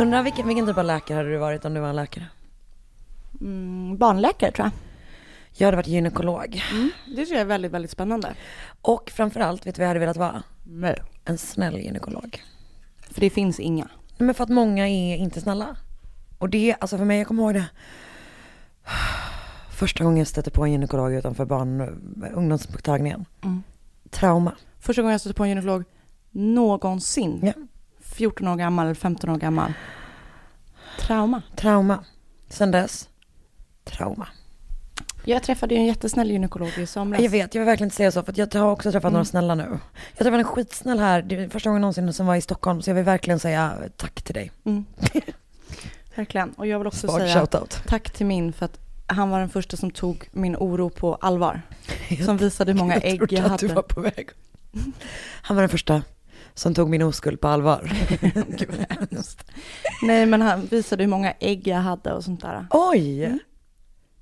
Undrar vilken, vilken typ av läkare hade du varit om du var en läkare? Mm, barnläkare tror jag. Jag hade varit gynekolog. Det tror jag är väldigt, väldigt spännande. Och framförallt, vet du vad jag hade velat vara? Nej. En snäll gynekolog. För det finns inga. Men för att många är inte snälla. Och det, alltså för mig, jag kommer ihåg det. Första gången jag stötte på en gynekolog utanför barn ungdomsmottagningen. Mm. Trauma. Första gången jag stötte på en gynekolog någonsin. Ja. 14 år gammal eller 15 år gammal. Trauma. Trauma. Sen dess, trauma. Jag träffade ju en jättesnäll gynekolog i somras. Jag vet, jag vill verkligen inte säga så för att jag har också träffat några snälla nu. Jag träffade en skitsnäll här, det är första gången någonsin som var i Stockholm, så jag vill verkligen säga tack till dig. Mm. Verkligen. Och jag vill också Smart säga shoutout. tack till min för att han var den första som tog min oro på allvar. Som visade hur många Jag ägg trodde jag att du hade. var på väg. Han var den första som tog min oskuld på allvar. Gud. Nej men han visade hur många ägg jag hade och sånt där. Oj! Mm.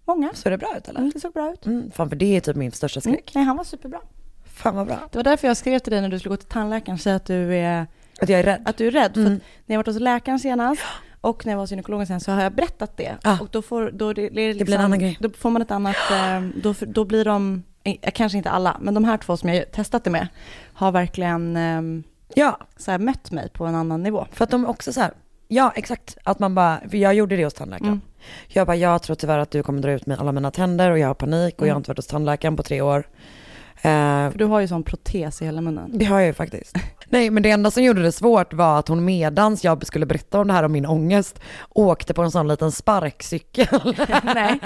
Många. Såg det bra ut eller? Mm, det såg bra ut. Mm, fan för det är typ min största Mm. skräck. Nej, han var superbra. Fan vad bra. Det var därför jag skrev till dig när du skulle gå till tandläkaren och säga att du är, Att jag är rädd. att du är rädd. För Mm. att när jag varit hos läkaren senast och när jag var hos gynekologen sen så har jag berättat det. Ah. Och då får, då det, det, liksom, blir en annan grej. Då får man ett annat, eh, då, då blir de, eh, kanske inte alla, men de här två som jag testat det med har verkligen eh, Ja, så här, mött mig på en annan nivå. för att de också så här, ja exakt, att man bara, för jag gjorde det hos tandläkaren. Mm. Jag bara, jag tror tyvärr att du kommer dra ut med alla mina tänder och jag har panik och jag har Mm. inte varit hos tandläkaren på tre år. Eh, För du har ju sån protes i hela munnen. det har jag ju faktiskt. Nej men det enda som gjorde det svårt var att hon medans jag skulle berätta om det här om min ångest åkte på en sån liten sparkcykel. Nej.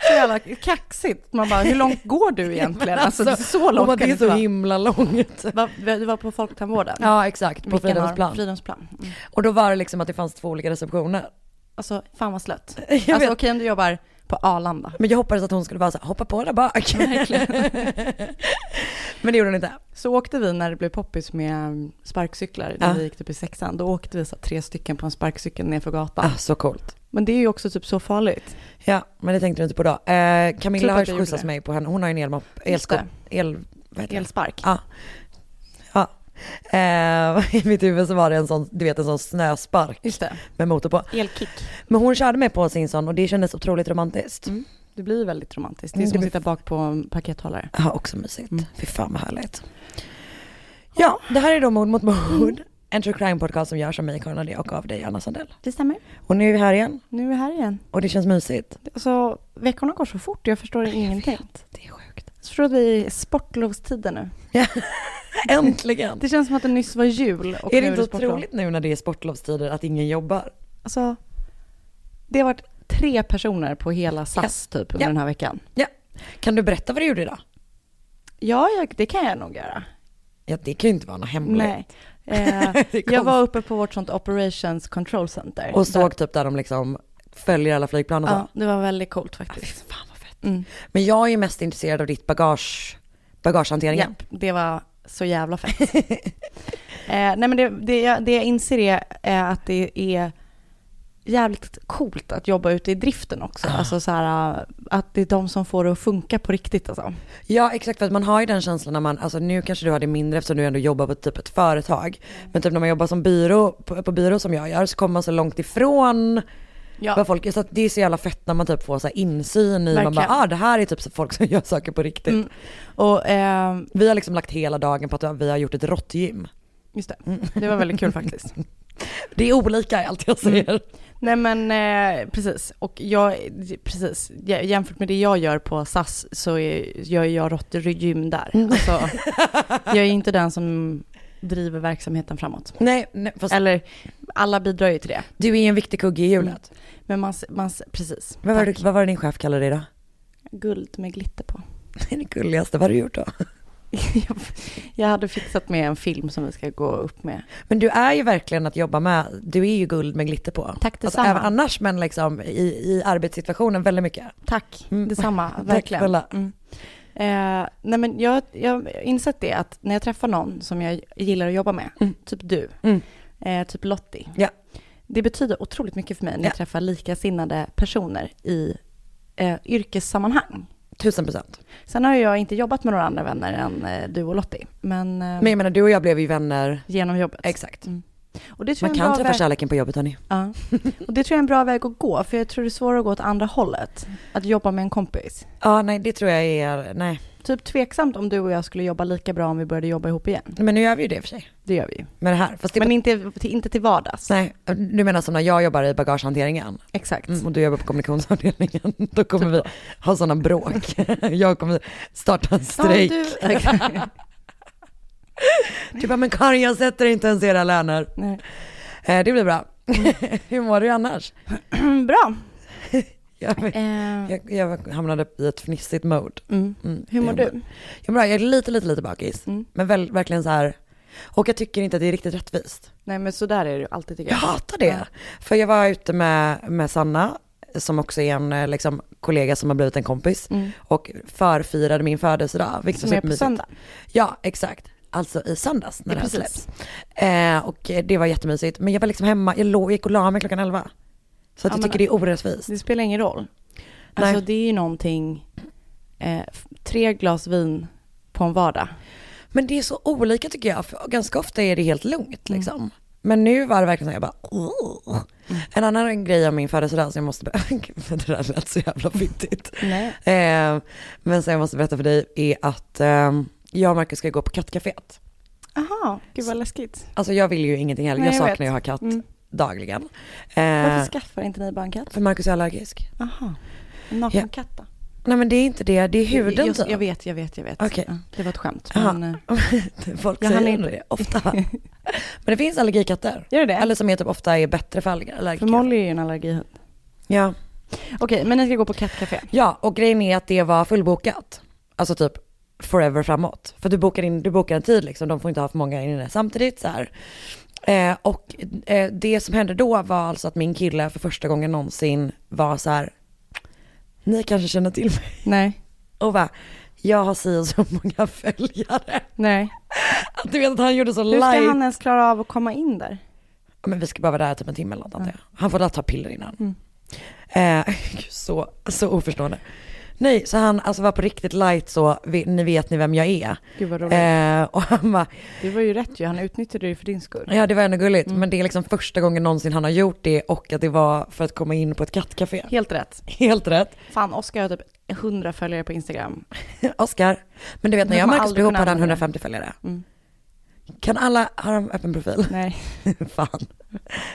Så jävla kaxigt. Man bara, hur långt går du egentligen? Alltså, så och långt bara, kan det är så vara. himla långt. Va- Du var på Folktandvården? Ja exakt, på Fridhemsplan. Fridhemsplan. Mm. Och då var det liksom att det fanns två olika receptioner. Alltså, fan vad slött. Jag Alltså okej om du jobbar på Arlanda. Men jag hoppades att hon skulle bara så här, hoppa på där bak. Men det gjorde hon inte. Så åkte vi när det blev poppis med um, sparkcyklar, när Ja. vi gick typ i sexan. Då åkte vi så här, tre stycken på en sparkcykel nerför gatan. Ah, så coolt. Men det är ju också typ så farligt. Ja, men det tänkte du inte på då. Eh, Camilla Tror har skjutsat mig på henne. Hon har ju en elmopp, Just elskop, el? Elspark. Ja. Ja. Eh, I mitt huvud så var det en sån, du vet en sån snöspark Just det. med motor på. Elkick. Men hon körde mig på sin sån och det kändes otroligt romantiskt. Mm. Det blir väldigt romantiskt. Det är Mm, som det att sitta bak på en pakethållare. Ja, också mysigt. Mm. Fy fan vad härligt. Ja, det här är då Mord mot mord. En true crime podcast som görs av mig, Karin Adé och av dig, Anna Sandell. Det stämmer. Och nu är vi här igen Nu är vi här igen. och det känns mysigt. Alltså, veckorna går så fort. Jag förstår ingenting. Det är sjukt. Jag förstår att vi är i sportlovstider nu. Äntligen! Det känns som att det nyss var jul. Och är det inte sportlov. otroligt nu när det är sportlovstider att ingen jobbar? Alltså, det har varit tre personer på hela SAS typ under Ja. den här veckan. Kan du berätta vad du gjorde idag? Ja, jag, det kan jag nog göra. Ja, det kan ju inte vara något hemligt. Nej. Eh, jag var uppe på vårt sånt operations control center. Och såg typ där de liksom följer alla flygplan och så. Ja, det var väldigt coolt faktiskt. fan vad fett. Mm. Men jag är ju mest intresserad av ditt bagage, bagagehanteringen. Japp, det var så jävla fett. eh, nej men det, det, jag, det jag inser är, är att det är jävligt coolt att jobba ute i driften också. Alltså så här, att det är de som får det att funka på riktigt alltså. Ja exakt för att man har ju den känslan när man, alltså nu kanske du har det mindre eftersom du ändå jobbar på typ ett företag. Men typ när man jobbar som byrå, på, på byrå som jag gör så kommer man så långt ifrån Ja. vad folk, så det är så jävla fett när man typ får så insyn i, man bara Verkligen. ah det här är typ så folk som gör saker på riktigt. Mm. Och eh, Vi har liksom lagt hela dagen på att vi har gjort ett råttgym. just det, det var väldigt kul faktiskt. Det är olika i allt jag säger. Nej men eh, precis, och jag, precis, Jä- jämfört med det jag gör på SAS så är, gör jag råttgym där. Alltså, jag är inte den som driver verksamheten framåt. Nej, nej fast Eller alla bidrar ju till det. du är ju en viktig kugge i hjulet. Men man, man precis. Vad, var det, vad var det din chef kallade dig då? Guld med glitter på. Det är det gulligaste, vad har du gjort då? Jag, hade fixat med en film som vi ska gå upp med. Men du är ju verkligen att jobba med, du är ju guld med glitter på. Tack Alltså, detsamma. även annars men liksom i, i arbetssituationen väldigt mycket. Tack, Mm. detsamma, Tack verkligen. snälla. Mm. Eh, nej men jag, har insett det att när jag träffar någon som jag gillar att jobba med, Mm. typ du, Mm. eh, typ Lottie. Ja. Det betyder otroligt mycket för mig när Ja. jag träffar likasinnade personer i eh, yrkessammanhang. Tusen procent. Sen har jag inte jobbat med några andra vänner än eh, du och Lottie, men, eh, Men jag menar du och jag blev ju vänner, genom jobbet. exakt. Mm. Och det tror Man kan träffa väg- kärleken på jobbet hörni. Ja. Och det tror jag är en bra väg att gå, för jag tror det är svårare att gå åt andra hållet. Att jobba med en kompis. Ja nej det tror jag är, nej. Typ tveksamt om du och jag skulle jobba lika bra om vi började jobba ihop igen. Men nu gör vi ju det i och för sig. Det gör vi ju. Med det här. Fast det Men inte, till- inte till vardags. Nej, du menar som när jag jobbar i bagagehanteringen Exakt. mm, och du jobbar på kommunikationsavdelningen. Då kommer vi ha sådana bråk. Jag kommer starta en strejk. Ja, du, Du bara, men Karin jag sätter inte ens era löner. Nej. Eh, det blir bra. Hur mår du annars? Bra. Jag, Eh, jag, jag hamnade i ett fnissigt mode. mm. Mm, Hur mår jag du? Jag, mår bra. jag är lite, lite, lite bakis. Mm. Men väl, verkligen så här. Och jag tycker inte att det är riktigt rättvist. Nej men så där är det alltid tycker Jag jag. hatar det. Ja. För jag var ute med, med Sanna, som också är en eh, liksom, kollega som har blivit en kompis. Mm. Och förfirade min födelsedag. Vilket Som är på söndag. Ja, exakt. Alltså i söndags när Ja, det här släpps. Eh, och det var jättemysigt. Men jag var liksom hemma, jag låg, gick och la mig klockan 11. Så att Ja, jag men- tycker det är orättvist. Det spelar ingen roll. Nej. Alltså det är ju någonting, eh, tre glas vin på en vardag. Men det är så olika tycker jag. För ganska ofta är det helt lugnt Mm. liksom. Men nu var det verkligen så jag bara "Åh." En annan grej om min födelsedag som jag måste berätta, det där lät så jävla fittigt. Eh, men som jag måste berätta för dig är att eh, jag och Marcus ska gå på kattcaféet. Aha, gud vad läskigt. Alltså jag vill ju ingenting heller, Nej, jag jag saknar ju att ha katt Mm. Dagligen. Varför Eh, skaffar inte ni bara en katt? för Marcus är allergisk. Aha, en naken katt då? Nej men det är inte det, det är huden typ. jag vet, jag vet, jag vet. Ja, det var ett skämt. Jaha. Men, eh, Folk Jag säger inte. det ofta. men det finns allergikatter. gör det? Eller som är typ ofta är bättre för allerg- För allergiker. Molly är ju en allergihund. Ja. Okej, men ni ska gå på kattcafé. ja, och grejen är att det var fullbokat. Alltså typ forever framåt. För du bokar, in, du bokar en tid liksom, de får inte ha för många inne samtidigt så här. Eh, och eh, det som hände då var alltså att min kille för första gången någonsin var så här, ni kanske känner till mig. Nej. Och bara, jag har si så många följare. Nej. Att du vet att han gjorde så Hur ska live. han ens klara av att komma in där? Ja, Men vi ska bara vara där typ en timme eller något jag. Han får ta piller innan. Mm. Eh, så, så oförstående. Nej, så han alltså var på riktigt light så, ni vet ni vem jag är. Gud vad roligt. Eh, och han bara, Det var ju rätt ju, han utnyttjade det för din skull. ja det var ändå gulligt, Mm. men det är liksom första gången någonsin han har gjort det och att det var för att komma in på ett kattcafé. Helt rätt. Helt rätt. Fan, Oskar har typ 100 följare på Instagram. Oskar, men du vet när jag och Marcus blev ihop hade han använda 150 följare. Mm. Kan alla, har de öppen profil? Nej, Fan.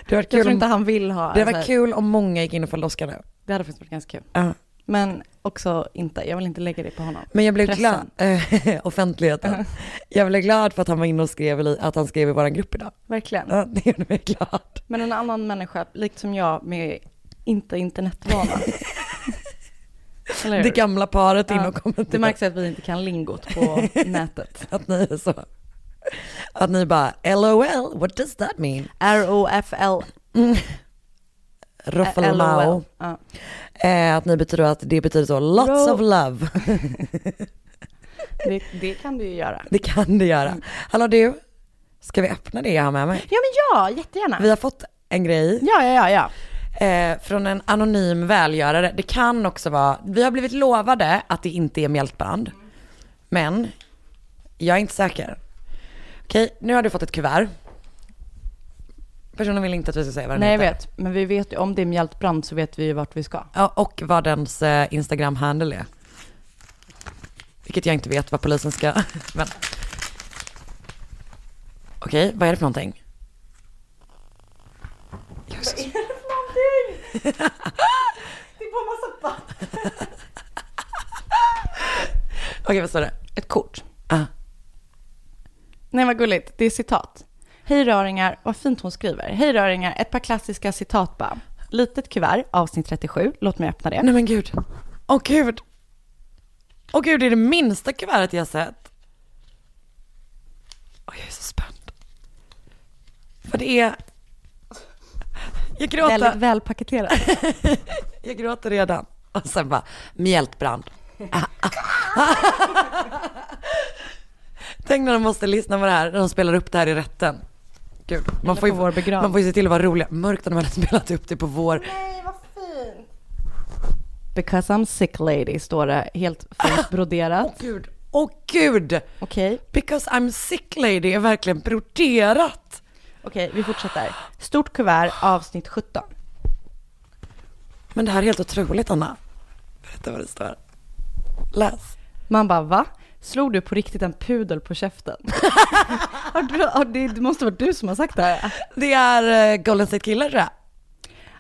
Det var jag kul, tror inte om, han vill ha. det var alltså, kul om många gick in och följde Oskar nu. Det hade faktiskt varit ganska kul. Ja. Men också inte, jag vill inte lägga det på honom. Men jag blev glad, Pressen. eh, offentligheten. Jag blev glad för att han var inne och skrev, i- att han skrev i vår grupp idag. Verkligen. Ja, det gjorde mig glad. Men en annan människa, likt som jag, med inte internetvana. Det gamla paret in Ja, och kommenterade. Det märks att vi inte kan lingot på nätet. Att ni är så. Att ni bara, LOL, what does that mean? R-O-F-L. Roffelmao. Ja. Eh, att ni betyder att det betyder så, lots Ro- of love. Det, det kan du ju göra. det kan det göra. Hallå du, ska vi öppna det jag har med mig? Ja men ja, jättegärna. Vi har fått en grej Ja, ja, ja, ja. eh, från en anonym välgörare. Det kan också vara, vi har blivit lovade att det inte är mjältbrand. Men jag är inte säker. Okej, nu har du fått ett kuvert. Personen vill inte att vi ska säga vad den Nej jag heter. vet, men vi vet ju om det är mjältbrand så vet vi ju vart vi ska. Ja, och vad dens eh, Instagram-handle är. Vilket jag inte vet vad polisen ska... Men. Okej, vad är det för någonting? Just. Det är bara massa Okej, vad står det? Ett kort. Ah. Nej vad gulligt, det är citat. Hej röringar, vad fint hon skriver. Hej röringar, ett par klassiska citat bara. Litet kuvert, avsnitt 37. Låt mig öppna det. Nej men gud. Åh gud. Åh gud, det är det minsta kuvertet jag sett. Åh, jag är så spänd. För det är... Jag gråter. Väldigt välpaketerat. Jag gråter redan. Och sen bara, mjältbrand. Tänk när de måste lyssna på det här, när de spelar upp det här i rätten. Gud, man får, ju, vår begravning. man får ju se till att vara roliga. Mörkt om de hade spelat upp det på vår. Nej, vad fint. Because I'm sick lady, står det helt fint broderat. Åh gud, åh gud! Okej, Because I'm sick lady är verkligen broderat. okej, vi fortsätter. Stort kuvert, avsnitt 17. Men det här är helt otroligt Anna. Berätta vad det står. Läs. Man bara, va? Slog du på riktigt en pudel på käften? har du, har det, det måste vara du som har sagt det här. Det är uh, Golden State Killer tror jag.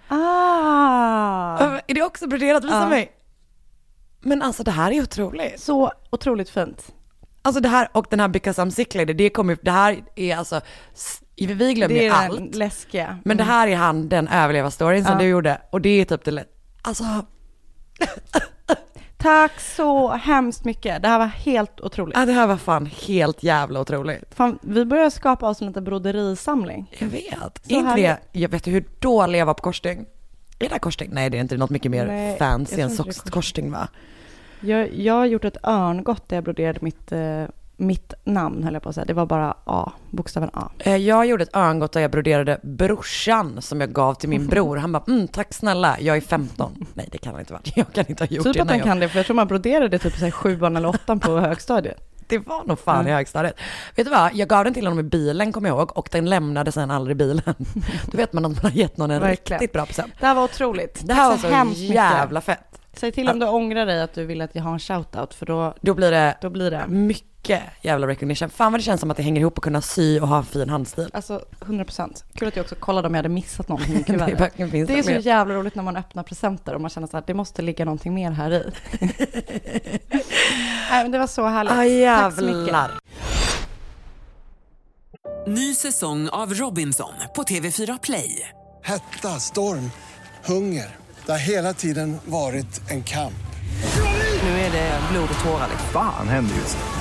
Ah! Uh, är det också broderat? Visa Ja. mig. Men alltså det här är otroligt. Så otroligt fint. Alltså det här och den här Because I'm sick lady, det kommer det här är alltså, vi glömmer Det ju är allt. den läskiga. Men det här är han, den överleva-storyn som Ja. du gjorde. Och det är typ det, alltså, Tack så hemskt mycket. Det här var helt otroligt. ja, det här var fan helt jävla otroligt. Fan, vi börjar skapa oss en liten broderisamling. Jag vet. Så inte det, jag vet hur dålig jag var på korsstygn. Är det här korsstygn? Nej det är inte, något mycket mer Nej, fancy än korsstygn va? Jag, jag har gjort ett örngott där jag broderade mitt, eh, mitt namn, höll jag på att säga. Det var bara A, bokstaven A. Eh, Jag gjorde ett örngott där jag broderade brorsan som jag gav till min bror. Han bara, mm, tack snälla, jag är 15. Nej det kan han inte vara, jag kan inte ha gjort Typ det att när han jag... kan det, för jag tror man broderade typ så här sjuan eller åttan på högstadiet. Det var nog fan i Mm. högstadiet. Vet du vad, jag gav den till honom i bilen kommer jag ihåg och den lämnade sen aldrig bilen. Då vet man att man har gett någon en Verkligen. riktigt bra present. Det här var otroligt. Det här var så mycket. jävla fett. Säg till om du ångrar dig att du vill att jag har en shoutout, för då, Då blir det då blir det. mycket jävla recognition. Fan vad det känns som att det hänger ihop och kunna sy och ha en fin handstil. Alltså 100%. Kul att jag också kollade om jag hade missat någonting i Det är kuvertet. verkligen finns Det är så jävla roligt när man öppnar presenter och man känner så här, det måste ligga någonting mer här i. Nej men det var så härligt. Ah, Tack så mycket. jävlar. Ny säsong av Robinson på TV4 Play. Hetta, storm, hunger. Det har hela tiden varit en kamp. Nu är det blod och tårar. liksom. Fan händer just nu.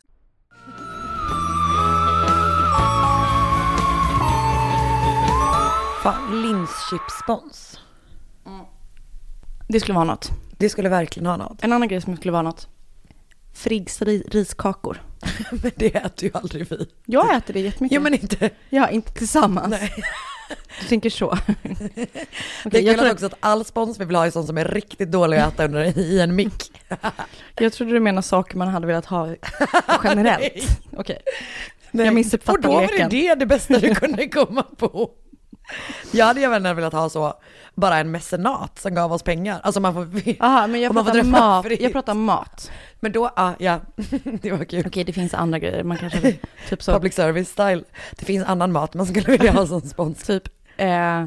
Fan, linschipsspons. Det skulle vara något. Det skulle verkligen ha något. En annan grej som skulle vara något. Friggs ri- riskakor. Men det äter ju aldrig vi. Jag äter det jättemycket. Jo men inte. Ja, inte tillsammans. Nej. Du tänker så. Okej, Det är jag, kul tror, också att all spons vi vill ha är sånt som är riktigt dålig att äta under, i en mick. jag trodde du menar saker man hade velat ha generellt. Okej. Nej. Jag missuppfattade Och då var det leken. det det bästa du kunde komma på. Jag hade gärna velat ha så, bara en mecenat som gav oss pengar. Alltså man får... Jaha, men jag och man får pratar, mat, fritt. jag pratar mat. Men då, ja, ja, det var kul. Okej, det finns andra grejer. Man kanske, typ så. Public service style. Det finns annan mat man skulle vilja ha som spons. Typ eh,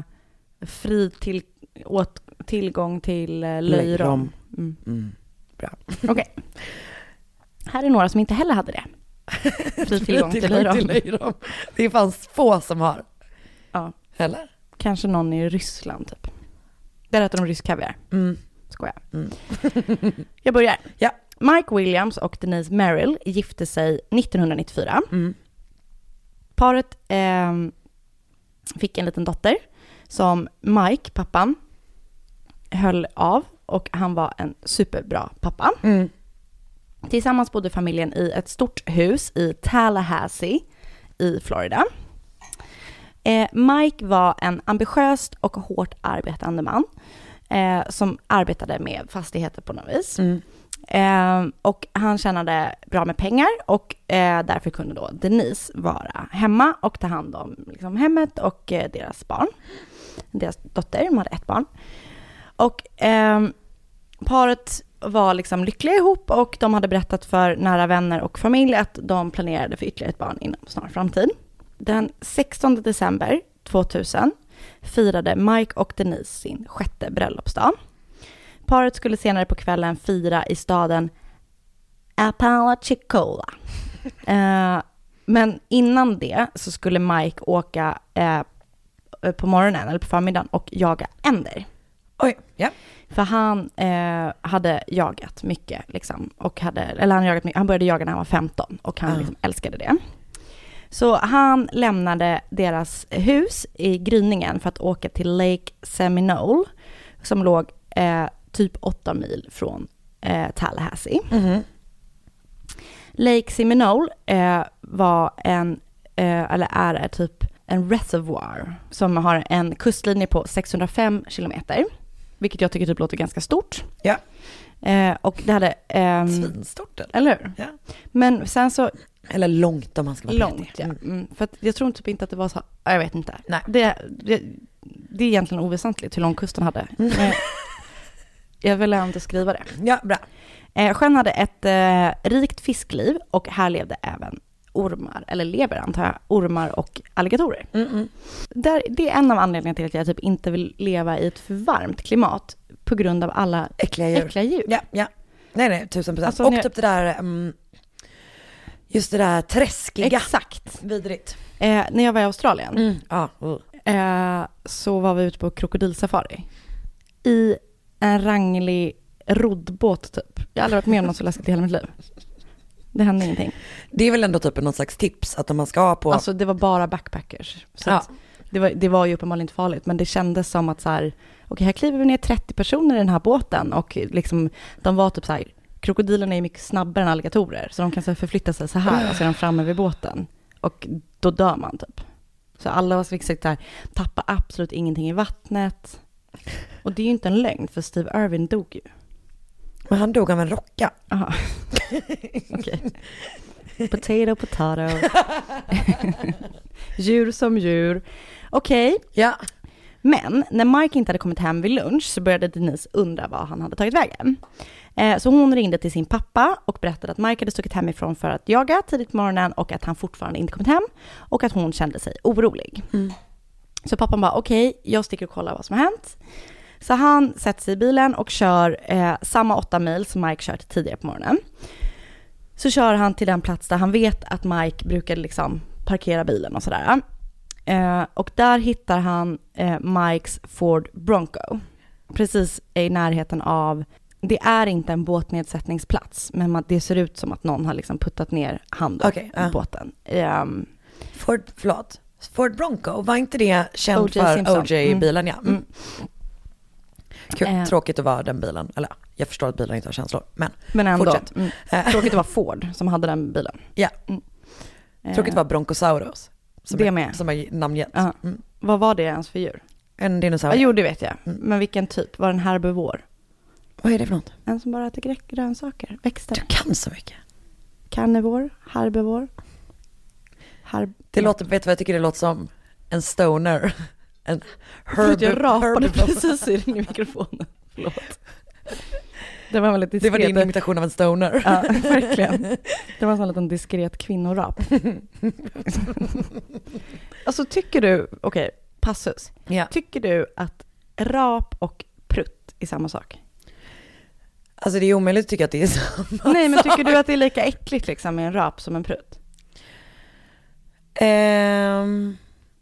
fri till, åt, tillgång till eh, löjrom. Mm. Mm. Bra. Okej. Här är några som inte heller hade det. Fri tillgång till löjrom. löjrom. Det fanns få som har. Eller? Kanske någon i Ryssland typ. Där äter de rysk kaviar. Mm. Skojar. Mm. Jag börjar. Ja. Mike Williams och Denise Merrill gifte sig 1994. Mm. Paret ehm, fick en liten dotter som Mike, pappan, höll av och han var en superbra pappa. Mm. Tillsammans bodde familjen i ett stort hus i Tallahassee i Florida. Eh, Mike var en ambitiöst och hårt arbetande man eh, som arbetade med fastigheter på något vis. Mm. Eh, och han tjänade bra med pengar och eh, därför kunde då Denise vara hemma och ta hand om liksom, hemmet och eh, deras barn. Deras dotter, de hade ett barn. Och ehm, paret var liksom lyckliga ihop och de hade berättat för nära vänner och familj att de planerade för ytterligare ett barn inom snar framtid. Den 16 december 2000 firade Mike och Denise sin sjätte bröllopsdag. Paret skulle senare på kvällen fira i staden Apalachicola. Eh, men innan det så skulle Mike åka eh, på morgonen eller på förmiddagen och jaga änder. Oj, ja. För han eh, hade jagat mycket, liksom, och hade, eller han, jagat mycket, han började jaga när han var 15 och han Ja. liksom älskade det. Så han lämnade deras hus i gryningen för att åka till Lake Seminole, som låg eh, typ 8 mil från eh, Tallahassee. Mhm. Lake Seminole eh, var en, eh, eller är typ en reservoir som har en kustlinje på 605 kilometer, vilket jag tycker typ låter ganska stort. Ja. Eh, och det hade... ehm, Svinstort eller? eller hur? Ja. Men sen så... Eller långt om man ska vara Långt, petig. ja. Mm. Mm, för jag tror typ inte att det var så... ja, Jag vet inte. Nej. Det, det, det är egentligen oväsentligt hur lång kusten hade. Mm. Men jag vill ändå skriva det. Ja, bra. Eh, sjön hade ett eh, rikt fiskliv och här levde även ormar, eller lever antar jag, ormar och alligatorer. Mm, mm. Där, det är en av anledningarna till att jag typ inte vill leva i ett för varmt klimat på grund av alla Äckliga djur. äckliga djur. Ja, ja. Nej, nej, tusen procent. Alltså, och typ det där, mm, just det där träskiga. Exakt. Vidrigt. Eh, när jag var i Australien Mm. Ja, uh. eh, så var vi ute på krokodilsafari. I en ranglig roddbåt typ. Jag har aldrig varit med om något så läskigt i hela mitt liv. Det hände ingenting. Det är väl ändå typ någon slags tips att om man ska på... Alltså det var bara backpackers. Så Ja. det, var, det var ju uppenbarligen inte farligt, men det kändes som att så här, okej här kliver vi ner 30 personer i den här båten och liksom, de var typ så här, krokodilerna är mycket snabbare än alligatorer, så de kan så förflytta sig så här och så är de framme vid båten. Och då dör man typ. Så alla fick så här, tappa absolut ingenting i vattnet. Och det är ju inte en lögn, för Steve Irwin dog ju. Men han dog av en rocka. Aha. Okej. Potato, potato. djur som djur. Okej. Ja. Men när Mike inte hade kommit hem vid lunch så började Denise undra var han hade tagit vägen. Eh, Så hon ringde till sin pappa och berättade att Mike hade stuckit hemifrån för att jaga tidigt på morgonen och att han fortfarande inte kommit hem och att hon kände sig orolig. Så pappan bara okej, jag sticker och kollar vad som har hänt. Så han sätter sig i bilen och kör eh, samma åtta mil som Mike kört tidigare på morgonen. Så kör han till den plats där han vet att Mike brukade liksom parkera bilen och sådär. Eh, och där hittar han eh, Mikes Ford Bronco. Precis i närheten av, det är inte en båtnedsättningsplats, men man, det ser ut som att någon har liksom puttat ner handen Okej, i ja. båten. Ehm, Ford, förlåt. Ford Bronco, var inte det känt O.J. för. OJ-bilen? Ja. Mm. Mm. Kul, Eh. Tråkigt att vara den bilen. Eller ja, jag förstår att bilar inte har känslor. Men men ändå. Fortsätt. Mm. Eh. Tråkigt att vara Ford som hade den bilen. ja, Eh, tråkigt att vara Broncosaurus. Som Det är, med. Som är namngett. Mm. Vad var det ens för djur? En dinosaurie. jo, det vet jag. Mm. Men vilken typ? Var det en herbivor? Vad är det för något? En som bara äter grönsaker, växter. Du kan så mycket. Karnivor, herbivor. Herb... Det låter, vet du vad jag tycker det låter som? En stoner. En Förlåt, jag rapade herb- precis i din mikrofonen. Förlåt. Det var väldigt Det var din imitation av en stoner. Ja, verkligen. Det var en sån liten diskret kvinnorap. alltså tycker du, okej, passus. Ja. Tycker du att rap och prutt är samma sak? Alltså det är omöjligt att tycka att det är samma Nej, men tycker du att det är lika äckligt liksom med en rap som en prutt? Ehm,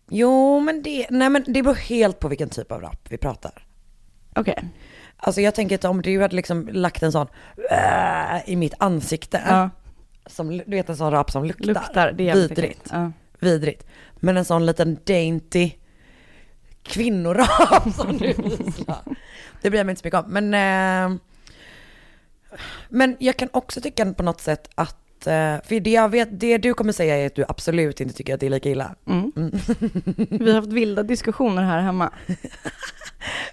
jo men det, nej men det beror helt på vilken typ av rap vi pratar. Okej. Alltså jag tänker att om du hade liksom lagt en sån äh, i mitt ansikte. Ja. Som, du vet en sån rap som luktar. Luktar, det är Vidrigt. Ja. Vidrigt. Men en sån liten dainty kvinnorap som du visar. Det bryr jag mig inte så mycket om. Men, eh, men jag kan också tycka på något sätt att, eh, för det jag vet, det du kommer säga är att du absolut inte tycker att det är lika illa. Mm. Vi har haft vilda diskussioner här hemma.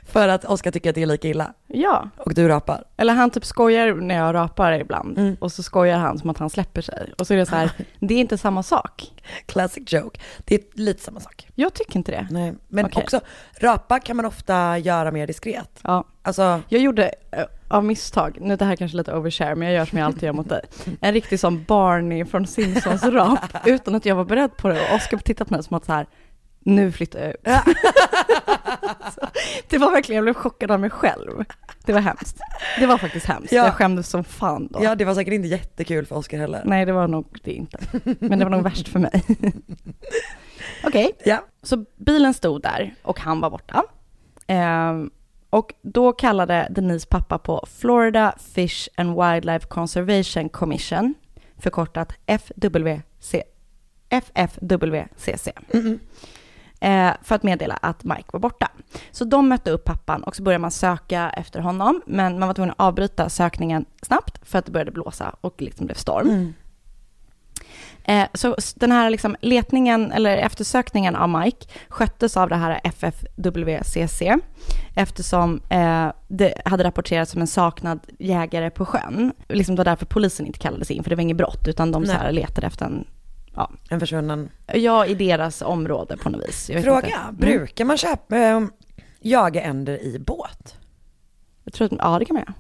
För att Oskar tycker att det är lika illa. Ja. Och du rapar. Eller han typ skojar när jag rapar ibland. Mm. Och så skojar han som att han släpper sig. Och så är det så här, det är inte samma sak. Classic joke. Det är lite samma sak. Jag tycker inte det. Nej, men Okej. också rapa kan man ofta göra mer diskret. Ja. Alltså, Jag gjorde eh, av misstag, nu det här kanske är lite overshare, men jag gör som jag alltid gör mot dig. En riktig sån Barney från Simpsons rap, utan att jag var beredd på det. Och Oskar tittat på mig som att så här, nu flyttar jag ut. Så, det var verkligen, jag blev chockad av mig själv. Det var hemskt. Det var faktiskt hemskt. Ja. Jag skämdes som fan då. ja det var säkert inte jättekul för Oskar heller. Nej, det var nog det inte. Men det var nog värst för mig. Okej, Ja. så bilen stod där och han var borta. Ehm, och då kallade Denise pappa på Florida Fish and Wildlife Conservation Commission, förkortat FWC, FFWCC, eh, för att meddela att Mike var borta. Så de mötte upp pappan och så började man söka efter honom, men man var tvungen att avbryta sökningen snabbt för att det började blåsa och liksom blev storm. Mm. Eh, så den här liksom letningen, eller eftersökningen av Mike sköttes av det här FFWCC eftersom eh, det hade rapporterats som en saknad jägare på sjön. Liksom det var därför polisen inte kallades in, för det var inget brott, utan de så här letade efter en, ja, En försvunnen. ja, i deras område på något vis. Fråga. Mm. brukar man köpa, äh, jaga änder i båt? Jag tror att, ja, det kan man göra.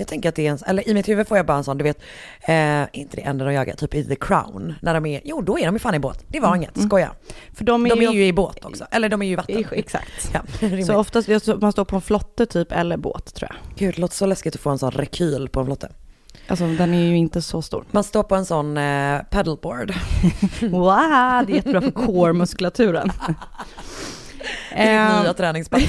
Jag tänker att det är en, eller i mitt huvud får jag bara en sån, du vet, eh, inte det änder de jagar, typ i The Crown, när de är, jo då är de ju fan i båt, det var inget, skoja. För de De är, är, ju i båt också, eller de är ju i vatten. Exakt. Ja. Så oftast, man står på en flotte typ, eller båt tror jag. Gud, det låter så läskigt att få en sån rekyl på en flotte. Alltså den är ju inte så stor. Man står på en sån eh, paddleboard. Wow, det är jättebra för core-muskulaturen. Det är nya träningspass.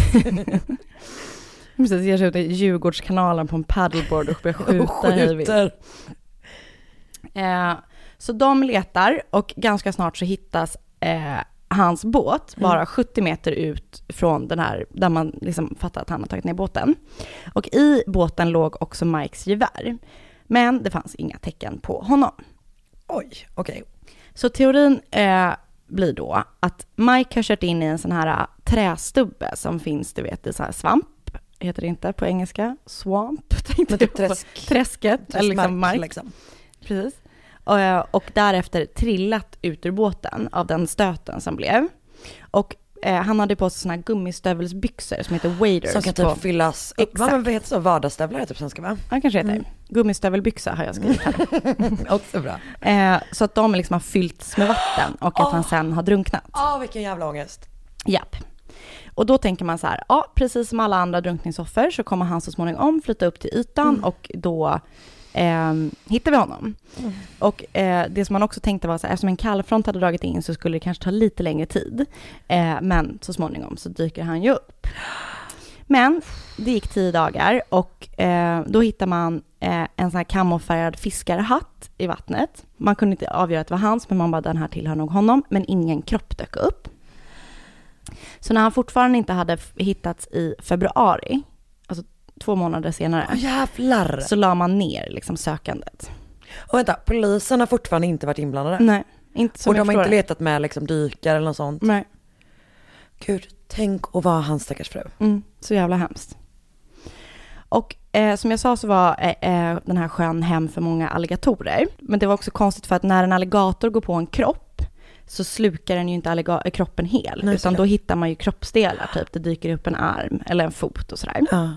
Precis, ger sig ut i Djurgårdskanalen på en paddleboard och börjar skjuta Och skjuter. Eh, så de letar och ganska snart så hittas eh, hans båt bara 70 meter ut från den här, där man liksom fattar att han har tagit ner båten. Och i båten låg också Mikes gevär. Men det fanns inga tecken på honom. Oj, okej. Så teorin eh, blir då att Mike har kört in i en sån här eh, trästubbe som finns, du vet, i så här svamp. Heter det inte på engelska? Swamp, tänkte typ jag på. träsk. Träsket, eller liksom mark. liksom. Precis. Och, eh, och därefter trillat ut ur båten av den stöten som blev. Och eh, han hade på sig såna här gummistövelbyxor som heter waders. Som kan på, typ fyllas upp. Exakt. Vad heter så? Vardagsstövlar på svenska va? Ja, kanske heter. Mm. Gummistövelbyxa har jag skrivit här. Också bra. eh, så att de liksom har fyllts med vatten och att Åh. han sen har drunknat. Åh, vilken jävla ångest. Japp. Och då tänker man så här, ja, precis som alla andra drunkningsoffer så kommer han så småningom flytta upp till ytan Mm. och då eh, hittar vi honom. Och eh, det som man också tänkte var så här, eftersom en kallfront hade dragit in så skulle det kanske ta lite längre tid. Eh, men så småningom så dyker han ju upp. Men det gick tio dagar och eh, då hittar man eh, en sån här kamofärgad fiskarhatt i vattnet. Man kunde inte avgöra att det var hans, men man bara den här tillhör nog honom. Men ingen kropp dök upp. Så när han fortfarande inte hade hittats i februari, alltså två månader senare, Åh jävlar. så la man ner liksom sökandet. Och vänta, polisen har fortfarande inte varit inblandade? Nej, inte som Och de har inte det. letat med liksom dykare eller något sånt? Nej. Gud, tänk att vara hans stackars fru. Mm, så jävla hemskt. Och eh, som jag sa så var eh, eh, den här sjön hem för många alligatorer. Men det var också konstigt för att när en alligator går på en kropp så slukar den ju inte kroppen hel, Nej, utan då hittar man ju kroppsdelar, typ det dyker upp en arm eller en fot och sådär. Ja.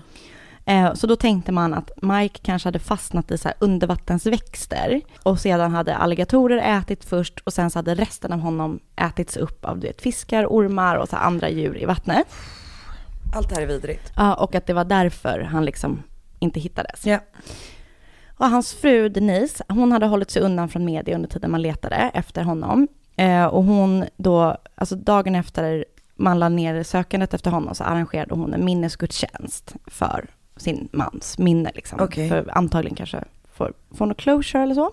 Eh, Så då tänkte man att Mike kanske hade fastnat i så undervattensväxter och sedan hade alligatorer ätit först och sen så hade resten av honom ätits upp av du vet, fiskar, ormar och så andra djur i vattnet. Allt det här är vidrigt. Ja, och att det var därför han liksom inte hittades. Ja. Och hans fru Denise, hon hade hållit sig undan från media under tiden man letade efter honom. Eh, och hon då, alltså dagen efter man la ner sökandet efter honom så arrangerade hon en minnesgudstjänst för sin mans minne. Liksom. Okej. För antagligen kanske för, få något closure eller så.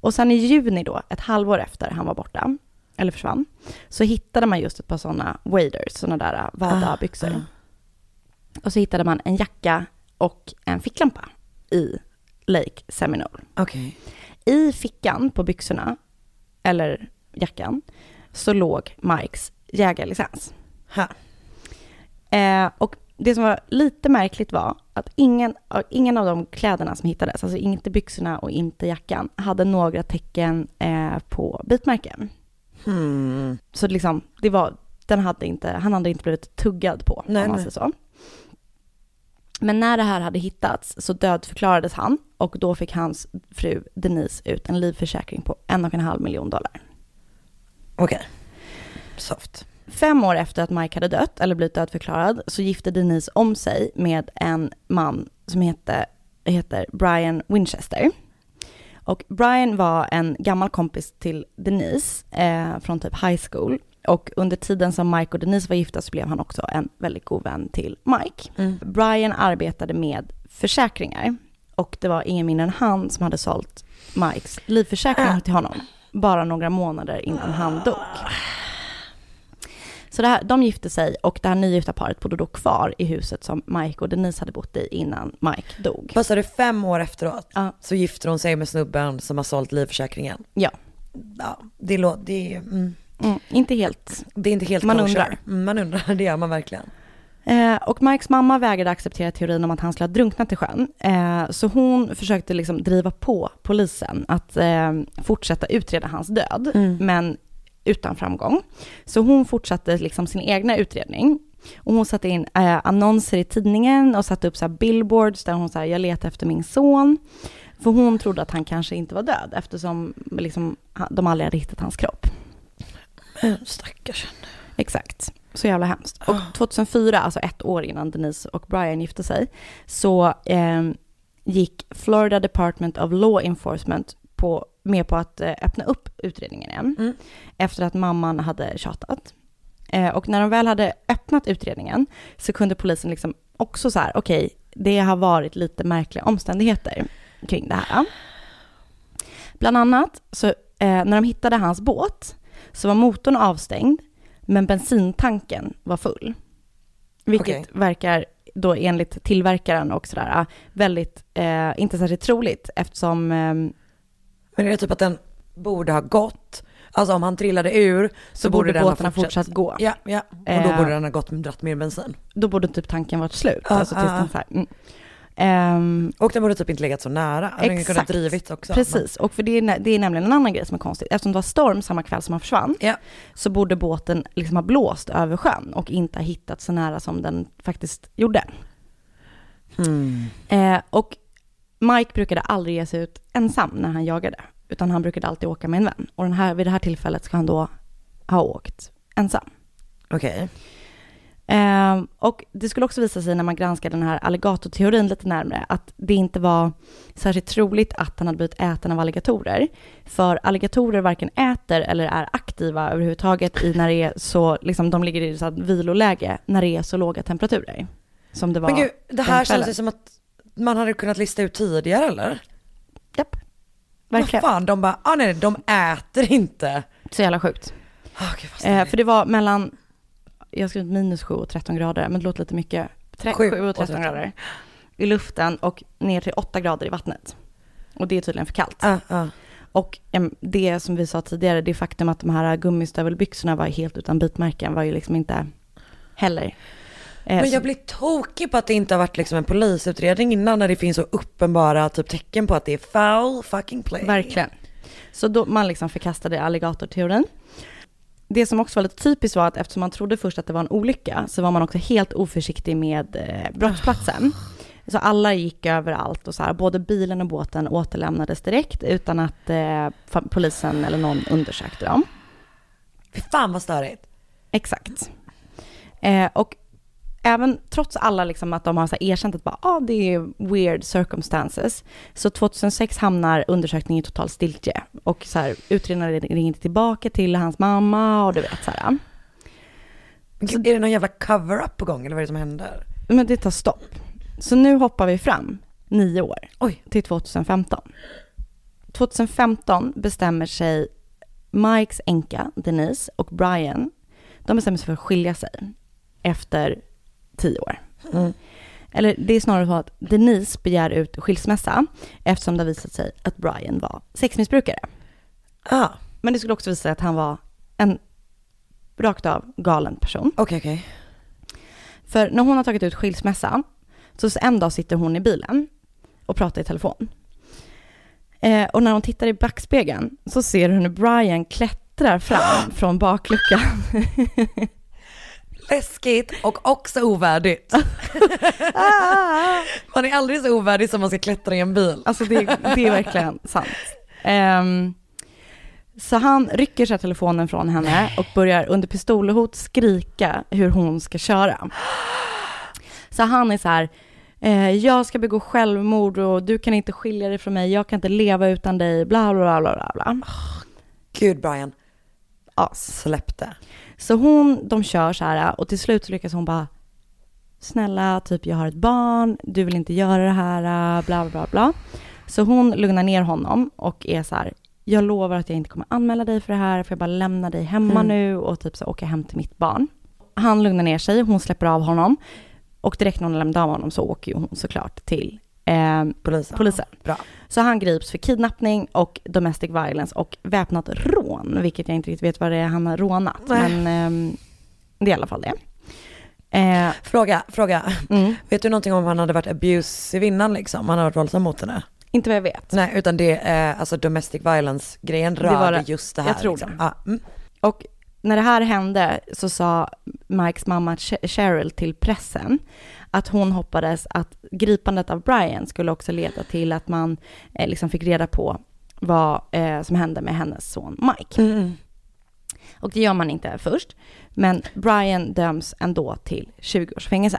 Och sen i juni då, ett halvår efter han var borta, eller försvann, så hittade man just ett par sådana waders, sådana där äh, Wada-byxor. Ah, Och så hittade man en jacka och en ficklampa i Lake Seminole. Okej. I fickan på byxorna, eller jackan, så låg Mikes jägarlicens. Ha. Eh, och det som var lite märkligt var att ingen, ingen av de kläderna som hittades, alltså inte byxorna och inte jackan, hade några tecken eh, på bitmärken. Hmm. Så liksom, det var, den hade inte, han hade inte blivit tuggad på, Nej, om man säger så. Men när det här hade hittats så dödförklarades han och då fick hans fru Denise ut en livförsäkring på en och en halv miljon dollar. Okej. Soft. Fem år efter att Mike hade dött, eller blivit dödförklarad, så gifte Denise om sig med en man som hette, heter Brian Winchester. Och Brian var en gammal kompis till Denise eh, från typ high school. Och under tiden som Mike och Denise var gifta så blev han också en väldigt god vän till Mike. Mm. Brian arbetade med försäkringar. Och det var ingen mindre än han som hade sålt Mikes livförsäkring till honom. Bara några månader innan han dog. Så det här, de gifte sig och det här nygifta paret bodde då kvar i huset som Mike och Denise hade bott i innan Mike dog. Vad sa du, fem år efteråt Ja. så gifter hon sig med snubben som har sålt livförsäkringen? Ja. Ja, det, lå- det, mm, Mm, inte helt. det är inte helt Man kosher. undrar. Man undrar, det gör man verkligen. Eh, och Mikes mamma vägrade acceptera teorin om att han skulle ha drunknat i sjön. Eh, så hon försökte liksom driva på polisen att eh, fortsätta utreda hans död, Mm. men utan framgång. Så hon fortsatte liksom sin egna utredning. Och hon satte in eh, annonser i tidningen och satte upp så här billboards där hon sa jag letar efter min son. För hon trodde att han kanske inte var död eftersom liksom, de aldrig hade hittat hans kropp. Men stackars Exakt. Så jävla hemskt. Och 2004, alltså ett år innan Denise och Brian gifte sig, så eh, gick Florida Department of Law Enforcement på, med på att eh, öppna upp utredningen igen. Mm. Efter att mamman hade tjatat. Eh, och när de väl hade öppnat utredningen så kunde polisen liksom också så här, okej, det har varit lite märkliga omständigheter kring det här. Bland annat, så, eh, när de hittade hans båt så var motorn avstängd, men bensintanken var full. Vilket Okej. verkar då enligt tillverkaren och sådär ah, väldigt, eh, inte särskilt troligt eftersom, ehm, Men är det typ att den borde ha gått? Alltså om han trillade ur så, så borde borde den båten ha fortsatt gå. Ja, ja. Och då Eh. borde den ha gått med dratt mer bensin. Då borde typ tanken varit slut. Ja, alltså tills ja, den så här, mm. Ehm, Och den borde typ inte legat så nära. Den kunde Exakt. drivits också. Precis, och för det är, det är nämligen en annan grej som är konstigt. Eftersom det var storm samma kväll som han försvann, Ja. så borde båten liksom ha blåst över sjön och inte ha hittat så nära som den faktiskt gjorde. Hmm. Eh, och Mike brukade aldrig ge sig ut ensam när han jagade, utan han brukade alltid åka med en vän. Och den här, vid det här tillfället ska han då ha åkt ensam. Okej. Eh, och det skulle också visa sig när man granskar den här alligatorteorin lite närmare att det inte var särskilt troligt att han hade blivit äten av alligatorer. För alligatorer varken äter eller är aktiva överhuvudtaget i när det är så, liksom de ligger i så viloläge när det är så låga temperaturer. Som det var Men gud, det här känns ju som att man hade kunnat lista ut tidigare eller? Japp. Vad Verkligen. fan, de bara, ah, nej, de äter inte. Så jävla sjukt. Ah, gud, vad Eh, för det var mellan, jag har skrivit minus 7 och 13 grader, men det låter lite mycket. Tre, Sju 7 och och 13 13. grader i luften och ner till 8 grader i vattnet. Och det är tydligen för kallt. Ah, ah. Och det som vi sa tidigare, det faktum att de här gummistövelbyxorna var helt utan bitmärken var ju liksom inte heller. Eh, Men jag blir tokig på att det inte har varit liksom en polisutredning innan när det finns så uppenbara typ tecken på att det är foul fucking play. Verkligen. Så då man liksom förkastade alligatorteorin. Det som också var lite typiskt var att eftersom man trodde först att det var en olycka så var man också helt oförsiktig med eh, brottsplatsen. Så alla gick överallt och så här, både bilen och båten återlämnades direkt utan att eh, polisen eller någon undersökte dem. Fy fan vad störigt. Exakt. Eh, och även trots alla liksom att de har så erkänt att bara, ah, det är weird circumstances, så 2006 hamnar undersökningen i total stiltje. Och så här, utredaren ringer tillbaka till hans mamma och du vet så här. Så, är det någon jävla cover-up på gång eller vad är det som händer? Men det tar stopp. Så nu hoppar vi fram nio år Oj. till 2015. 2015 bestämmer sig Mikes änka Denise och Brian, de bestämmer sig för att skilja sig efter tio år. Mm. Eller det är snarare så att Denise begär ut skilsmässa eftersom det har visat sig att Brian var sexmissbrukare. Ah, Men det skulle också visa sig att han var en rakt av galen person. okej okej. För när hon har tagit ut skilsmässa, så en dag sitter hon i bilen och pratar i telefon. Eh, och när hon tittar i backspegeln så ser hon hur Brian klättrar fram från bakluckan. Läskigt och också ovärdigt. man är aldrig så ovärdig som man ska klättra i en bil. Alltså det, det är verkligen sant. Ehm, så han rycker sig telefonen från henne och börjar under pistolhot skrika hur hon ska köra. Så han är så här, eh, jag ska begå självmord och du kan inte skilja dig från mig, jag kan inte leva utan dig, bla bla bla bla bla. Gud Brian, Ja, släpp det. Så hon, de kör så här och till slut så lyckas hon bara Snälla, typ jag har ett barn, du vill inte göra det här, bla bla bla. Så hon lugnar ner honom och är så här, jag lovar att jag inte kommer anmäla dig för det här, för jag bara lämna dig hemma Mm. nu och typ så åka hem till mitt barn. Han lugnar ner sig, hon släpper av honom och direkt när hon lämnar av honom så åker ju hon såklart till eh, Polisen. polisen. Bra. Så han grips för kidnappning och domestic violence och väpnat rån, vilket jag inte riktigt vet vad det är han har rånat. Nej. Men ehm, det är i alla fall det. Eh, Fråga, fråga. mm, Vet du någonting om han hade varit abusive innan liksom? Han hade varit våldsam mot henne? inte vad jag vet. Nej, utan det är alltså domestic violence-grejen rörde det. just det här. Jag tror liksom. det. Ja, mm. Och när det här hände så sa Mikes mamma Ch- Cheryl till pressen att hon hoppades att gripandet av Brian skulle också leda till att man eh, liksom fick reda på vad eh, som hände med hennes son Mike. Mm. Och det gör man inte först. Men Brian döms ändå till 20 års fängelse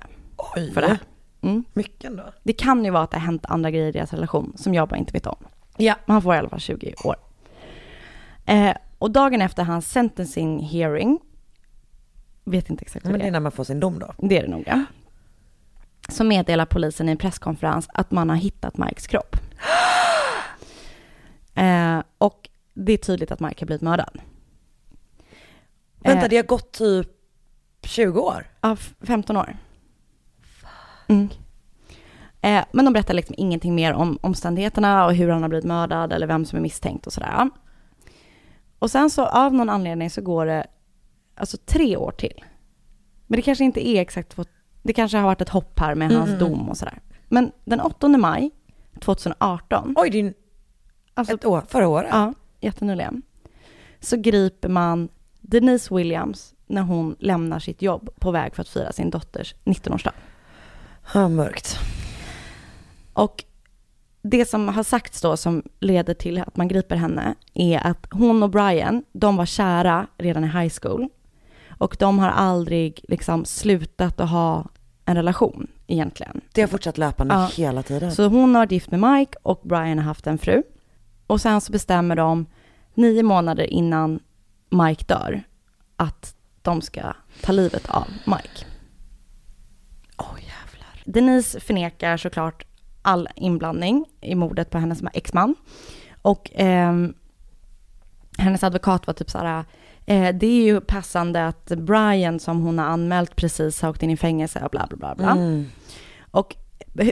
Oj, för det här. Mm. mycket ändå. Det kan ju vara att det har hänt andra grejer i deras relation som jag bara inte vet om. Ja. Men han får i alla fall 20 år. Eh, och dagen efter hans sentencing hearing, vet inte exakt Men det är. när man får sin dom då. Det är det nog ja. Så meddelar polisen i en presskonferens att man har hittat Mikes kropp. Eh, och det är tydligt att Mike har blivit mördad. Vänta, Eh, det har gått typ 20 år? Ja, f- 15 år. Mm. Eh, men de berättar liksom ingenting mer om omständigheterna och hur han har blivit mördad eller vem som är misstänkt och sådär. Och sen så av någon anledning så går det alltså tre år till. Men det kanske inte är exakt två, det kanske har varit ett hopp här med hans Mm. dom och sådär. Men den 8 maj 2018, Oj, det är alltså ett år, förra året. Ja, jättenyligen. Så griper man Denise Williams när hon lämnar sitt jobb på väg för att fira sin dotters 19-årsdag. Ja, mörkt. Och det som har sagts då som leder till att man griper henne är att hon och Brian, de var kära redan i high school. Och de har aldrig liksom slutat att ha en relation egentligen. Det har fortsatt löpande Ja. hela tiden. Så hon har varit gift med Mike och Brian har haft en fru. Och sen så bestämmer de nio månader innan Mike dör att de ska ta livet av Mike. Åh jävlar. Denise förnekar såklart all inblandning i mordet på hennes exman. Och ehm, hennes advokat var typ så här, eh, det är ju passande att Brian som hon har anmält precis har åkt in i fängelse och bla bla bla. bla. Mm. Och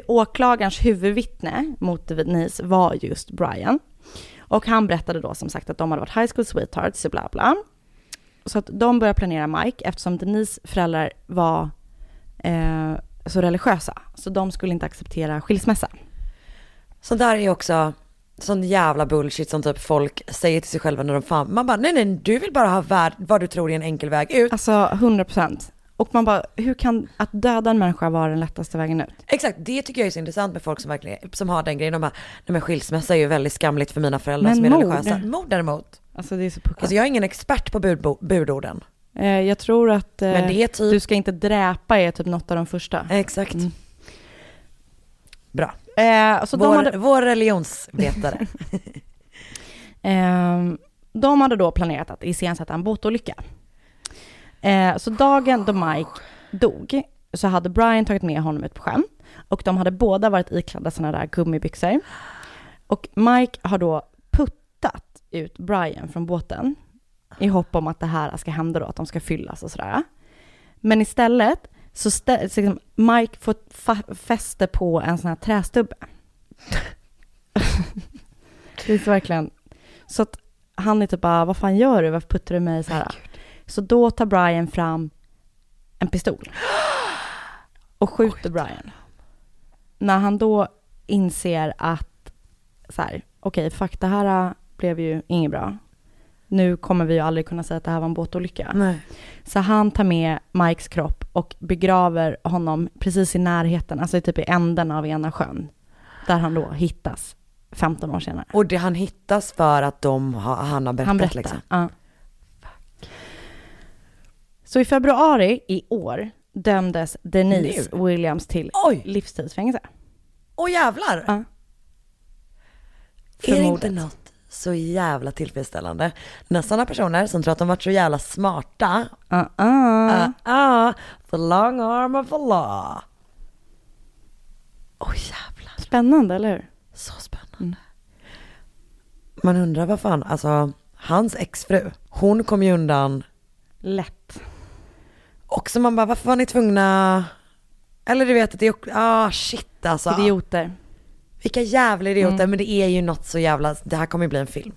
åklagarens huvudvittne mot Denise var just Brian. Och han berättade då som sagt att de hade varit high school sweethearts och bla bla. Så att de började planera Mike eftersom Denise föräldrar var eh, så religiösa. Så de skulle inte acceptera skilsmässa. Så där är också, sån jävla bullshit som typ folk säger till sig själva när de fan, man bara nej nej du vill bara ha värld, vad du tror är en enkel väg ut. Alltså 100 procent. Och man bara, hur kan att döda en människa vara den lättaste vägen ut? Exakt, det tycker jag är så intressant med folk som verkligen, som har den grejen, de bara, nej men skilsmässa är ju väldigt skamligt för mina föräldrar Men som är mord? religiösa. Mord däremot. Alltså det är så puckat. Alltså jag är ingen expert på budbo, budorden. Eh, jag tror att eh, Men det är typ- du ska inte dräpa är typ något av de första. Exakt. Mm. Bra. Eh, så vår, de, hade, vår religionsvetare. eh, de hade då planerat att iscensätta en båtolycka. Eh, så dagen då Mike dog så hade Brian tagit med honom ut på sjön och de hade båda varit iklädda sådana där gummibyxor. Och Mike har då puttat ut Brian från båten i hopp om att det här ska hända då, att de ska fyllas och sådär. Men istället så, stä- så liksom Mike får fa- fäste på en sån här trästubbe. det är verkligen, så att han är typ bara, vad fan gör du, varför puttar du mig så här? Så då tar Brian fram en pistol och skjuter Brian. När han då inser att, så här, okej, fuck, det här äh, blev ju inget bra. Nu kommer vi ju aldrig kunna säga att det här var en båtolycka. Nej. Så han tar med Mikes kropp och begraver honom precis i närheten, alltså typ i änden av ena sjön. Där han då hittas 15 år senare. Och det han hittas för att de har, han har berättat Han berättar. liksom. Ja. Så i februari i år dömdes Denise Williams till Oj! livstidsfängelse. Åh jävlar! Ja. Är För det inte mordet. något så jävla tillfredsställande när sådana personer som tror att de varit så jävla smarta, Uh -uh. uh, uh, the long arm of the law. Åh jävlar, Spännande, eller hur? så spännande. Man undrar vad fan, alltså hans exfru, hon kom ju undan Lätt. också man bara varför var ni tvungna, eller du vet att det är, ah shit alltså. Idioter. Vilka jävla idioter, Mm. men det är ju något så jävla, det här kommer ju bli en film.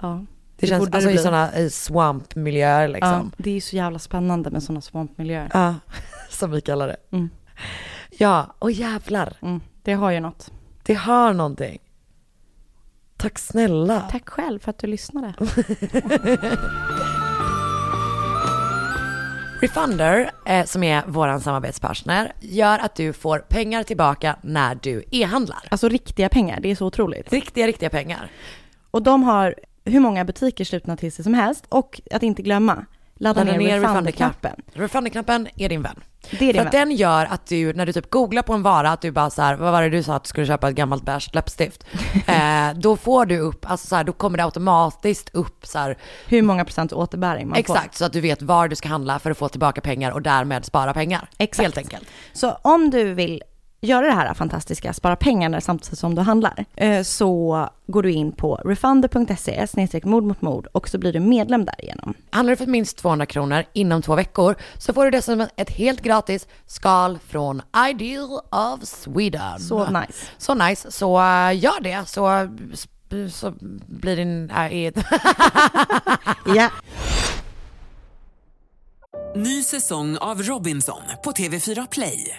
Ja. Det, känns, borde alltså det i sådana swamp-miljöer liksom. Ja, det är ju så jävla spännande med sådana svampmiljöer. Ja, som vi kallar det. Mm. Ja, och jävlar. Mm. Det har ju något. Det har någonting. Tack snälla. Tack själv för att du lyssnade. Refunder, eh, som är våran samarbetspartner, gör att du får pengar tillbaka när du e-handlar. Alltså riktiga pengar, det är så otroligt. Riktiga, riktiga pengar. Och de har hur många butiker slutna till sig som helst och att inte glömma, ladda, Ladda ner, ner refund-knappen. Refunder-knappen är din vän. Det är din För vän. den gör att du, när du typ googlar på en vara, att du bara så här, vad var det du sa att du skulle köpa ett gammalt beige läppstift? eh, då får du upp, alltså så här, då kommer det automatiskt upp så här, Hur många procent återbäring man får. exakt, så att du vet var du ska handla för att få tillbaka pengar och därmed spara pengar. Exakt. Helt enkelt. Så om du vill göra det här fantastiska, spara pengar samtidigt som du handlar, eh, så går du in på refunder.se snedstreck mord mot mord och så blir du medlem därigenom. Handlar du för minst 200 kronor inom två veckor så får du dessutom ett helt gratis skal från Ideal of Sweden. Så nice. Så nice, så äh, gör det så, så blir din... Är- Ja. Ny säsong av Robinson på TV4 Play.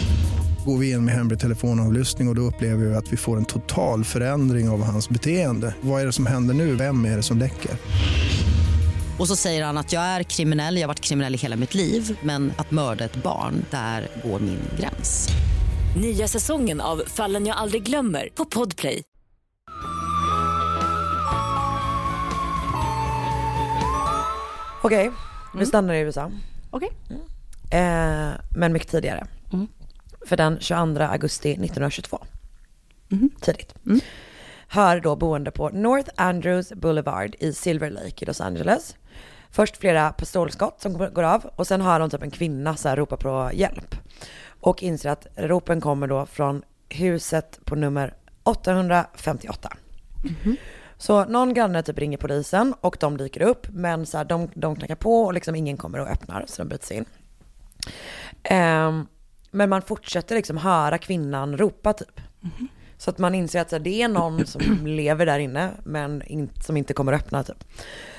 Går vi in med hemlig telefonavlyssning och, och då upplever vi att vi får en total förändring av hans beteende. Vad är det som händer nu? Vem är det som läcker? Och så säger han att jag är kriminell, jag har varit kriminell i hela mitt liv men att mörda ett barn, där går min gräns. Nya säsongen av Fallen jag aldrig glömmer på Podplay. Okej, vi stannar i USA. Okej. Eh, men mycket tidigare. Mm. För den 22 augusti 1922. Tidigt. Mm. Hör då boende på North Andrews Boulevard i Silver Lake i Los Angeles. Först flera pistolskott som går av och sen hör de typ en kvinna så här ropa på hjälp. Och inser att ropen kommer då från huset på nummer 858. Så någon granne typ ringer polisen och de dyker upp men så här, de, de knackar på och liksom ingen kommer och öppnar så de bryts in. Ehm, men man fortsätter liksom höra kvinnan ropa typ. Så att man inser att det är någon som lever där inne men som inte kommer att öppna typ.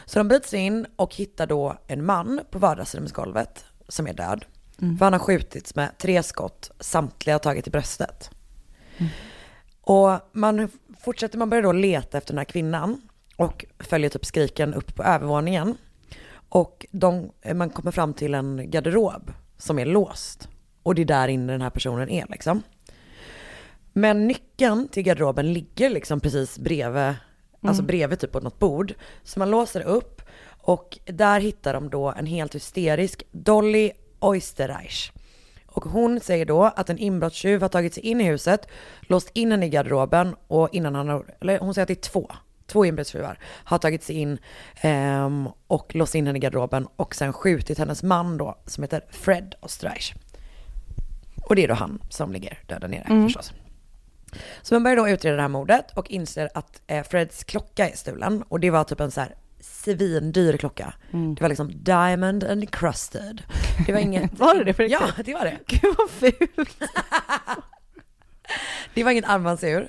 Så de byts in och hittar då en man på vardagsrumsgolvet som är död. Mm. För han har skjutits med tre skott, samtliga har tagit i bröstet. Och man fortsätter, man börjar då leta efter den här kvinnan och följer typ skriken upp på övervåningen. Och de, man kommer fram till en garderob som är låst. Och det är där inne den här personen är liksom. Men nyckeln till garderoben ligger liksom precis bredvid, alltså bredvid typ på något bord. Så man låser upp och där hittar de då en helt hysterisk Dolly Oysterreich. Och hon säger då att en inbrottstjuv har tagit sig in i huset, låst in henne i garderoben och innan han har, eller hon säger att det är två, två inbrottstjuvar har tagit sig in ehm, och låst in henne i garderoben och sen skjutit hennes man då som heter Fred Osterreich. Och det är då han som ligger död där nere Mm. förstås. Så man börjar då utreda det här mordet och inser att eh, Freds klocka är stulen. Och det var typ en så här svindyr klocka. Mm. Det var liksom diamond and crusted. Det var inget... Var det det på Ja, det var det. Gud vad fult. Det var inget armbandsur.